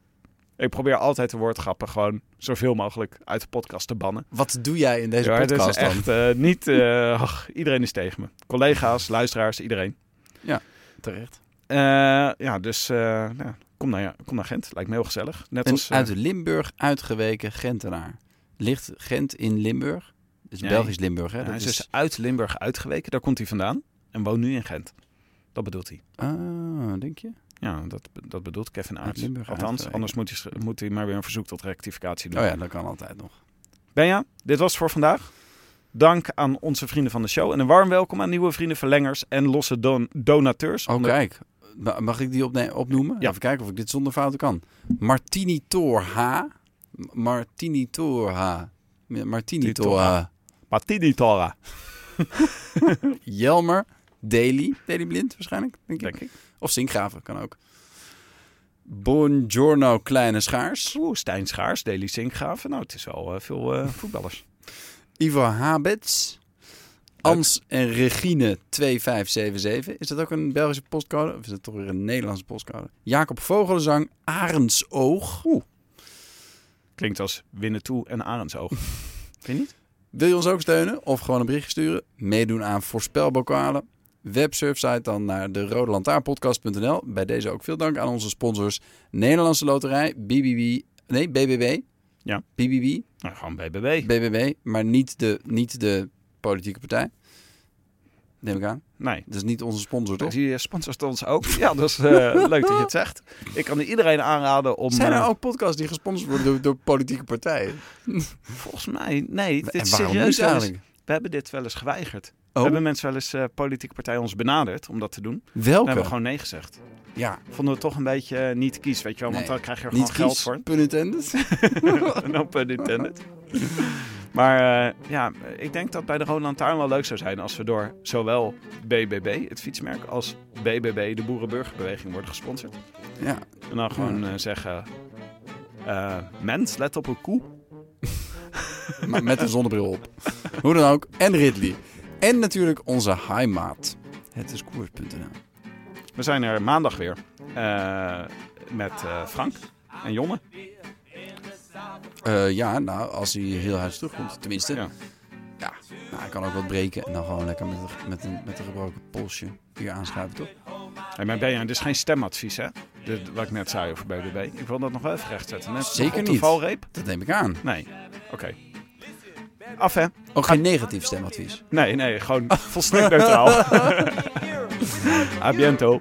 Ik probeer altijd de woordgrappen gewoon zoveel mogelijk uit de podcast te bannen. Wat doe jij in deze Ja, het podcast is dan? echt eh, niet... eh, ach, iedereen is tegen me. Collega's, luisteraars, iedereen. Terecht. Eh, ja, dus eh, nou, kom, naar, kom naar Gent. Lijkt me heel gezellig. Net Een als... eh, uit Limburg uitgeweken Gentenaar. Ligt Gent in Limburg? Nee. Belgisch Limburg, hè? hij Dat is is... dus uit Limburg uitgeweken. Daar komt hij vandaan. En woont nu in Gent. Dat bedoelt hij. Ah, denk je? Ja, dat, dat bedoelt Kevin. Limburg Althans, uitgeweken. anders moet hij, moet hij maar weer een verzoek tot rectificatie doen. Oh ja, dat kan altijd nog. Benja, dit was het voor vandaag. Dank aan onze vrienden van de show. En een warm welkom aan nieuwe vrienden, verlengers en losse don- donateurs. Oh, kijk. Ma- Mag ik die opne- opnoemen? Ja. Even kijken of ik dit zonder fouten kan. Martini Tor H. M- Martini Tor H. Martini Tor H. Patini Tora, Jelmer. Daily. Daily Blind waarschijnlijk, denk ik. denk ik. Of Sinkgraven, kan ook. Buongiorno Kleine Schaars. Oeh, Stijn Schaars, Deli Sinkgraven. Nou, het is wel eh, veel eh, voetballers. Ivo Habets. Ans en Regine 2577. Is dat ook een Belgische postcode? Of is dat toch weer een Nederlandse postcode? Jacob Vogelenzang. Arendsoog. Klinkt als winnen toe en Arendsoog. Vind je niet? Wil je ons ook steunen? Of gewoon een berichtje sturen? Meedoen aan voorspelbokalen? Websurfsite dan naar de Rode Lantaarnpodcast.nl. Bij deze ook veel dank aan onze sponsors. Nederlandse Loterij, BBB, nee, BBB. Ja. BBB, Nou, gewoon BBB. BBB, maar niet de, niet de politieke partij. Neem ik aan. Nee. Dat is niet onze sponsor, toch? Die sponsort ons ook. Ja, dat is eh, leuk dat je het zegt. Ik kan iedereen aanraden om... Zijn er eh, ook podcasts die gesponsord worden door, door politieke partijen? Volgens mij, nee. Dit is serieus eigenlijk? We hebben dit wel eens geweigerd. Oh, Hebben mensen wel eens eh, politieke partijen ons benaderd om dat te doen? We welke? hebben gewoon nee gezegd. Ja, Vonden we toch een beetje eh, niet kies, weet je wel? Want dan krijg je er gewoon niet geld kies, voor. pun intended. no pun intended. Maar eh, ja, ik denk dat bij de Rode Lantaarn wel leuk zou zijn als we door zowel BBB, het fietsmerk, als BBB, de Boerenburgerbeweging, worden gesponsord. Ja, En dan gewoon eh, zeggen, eh, mens, let op een koe. maar met een zonnebril op. Hoe dan ook. En Ridley. En natuurlijk onze heimaat. Het is koers.nl. We zijn er maandag weer met Frank en Jonne. Eh, ja, nou, als hij heel huis terugkomt. Tenminste. Ja. Ja. Nou, hij kan ook wat breken. En dan gewoon lekker met, een- met, een, met een gebroken polsje hier aanschuiven, toch? Hey, maar Benja, dit is geen stemadvies, hè? Wat ik net zei over BBB. Ik wil dat nog wel even rechtzetten. Net Zeker de niet. valreep? Dat neem ik aan. Nee. Oké. Af, hè? Ook geen negatief stemadvies. Nee, nee, gewoon volstrekt neutraal. A biento.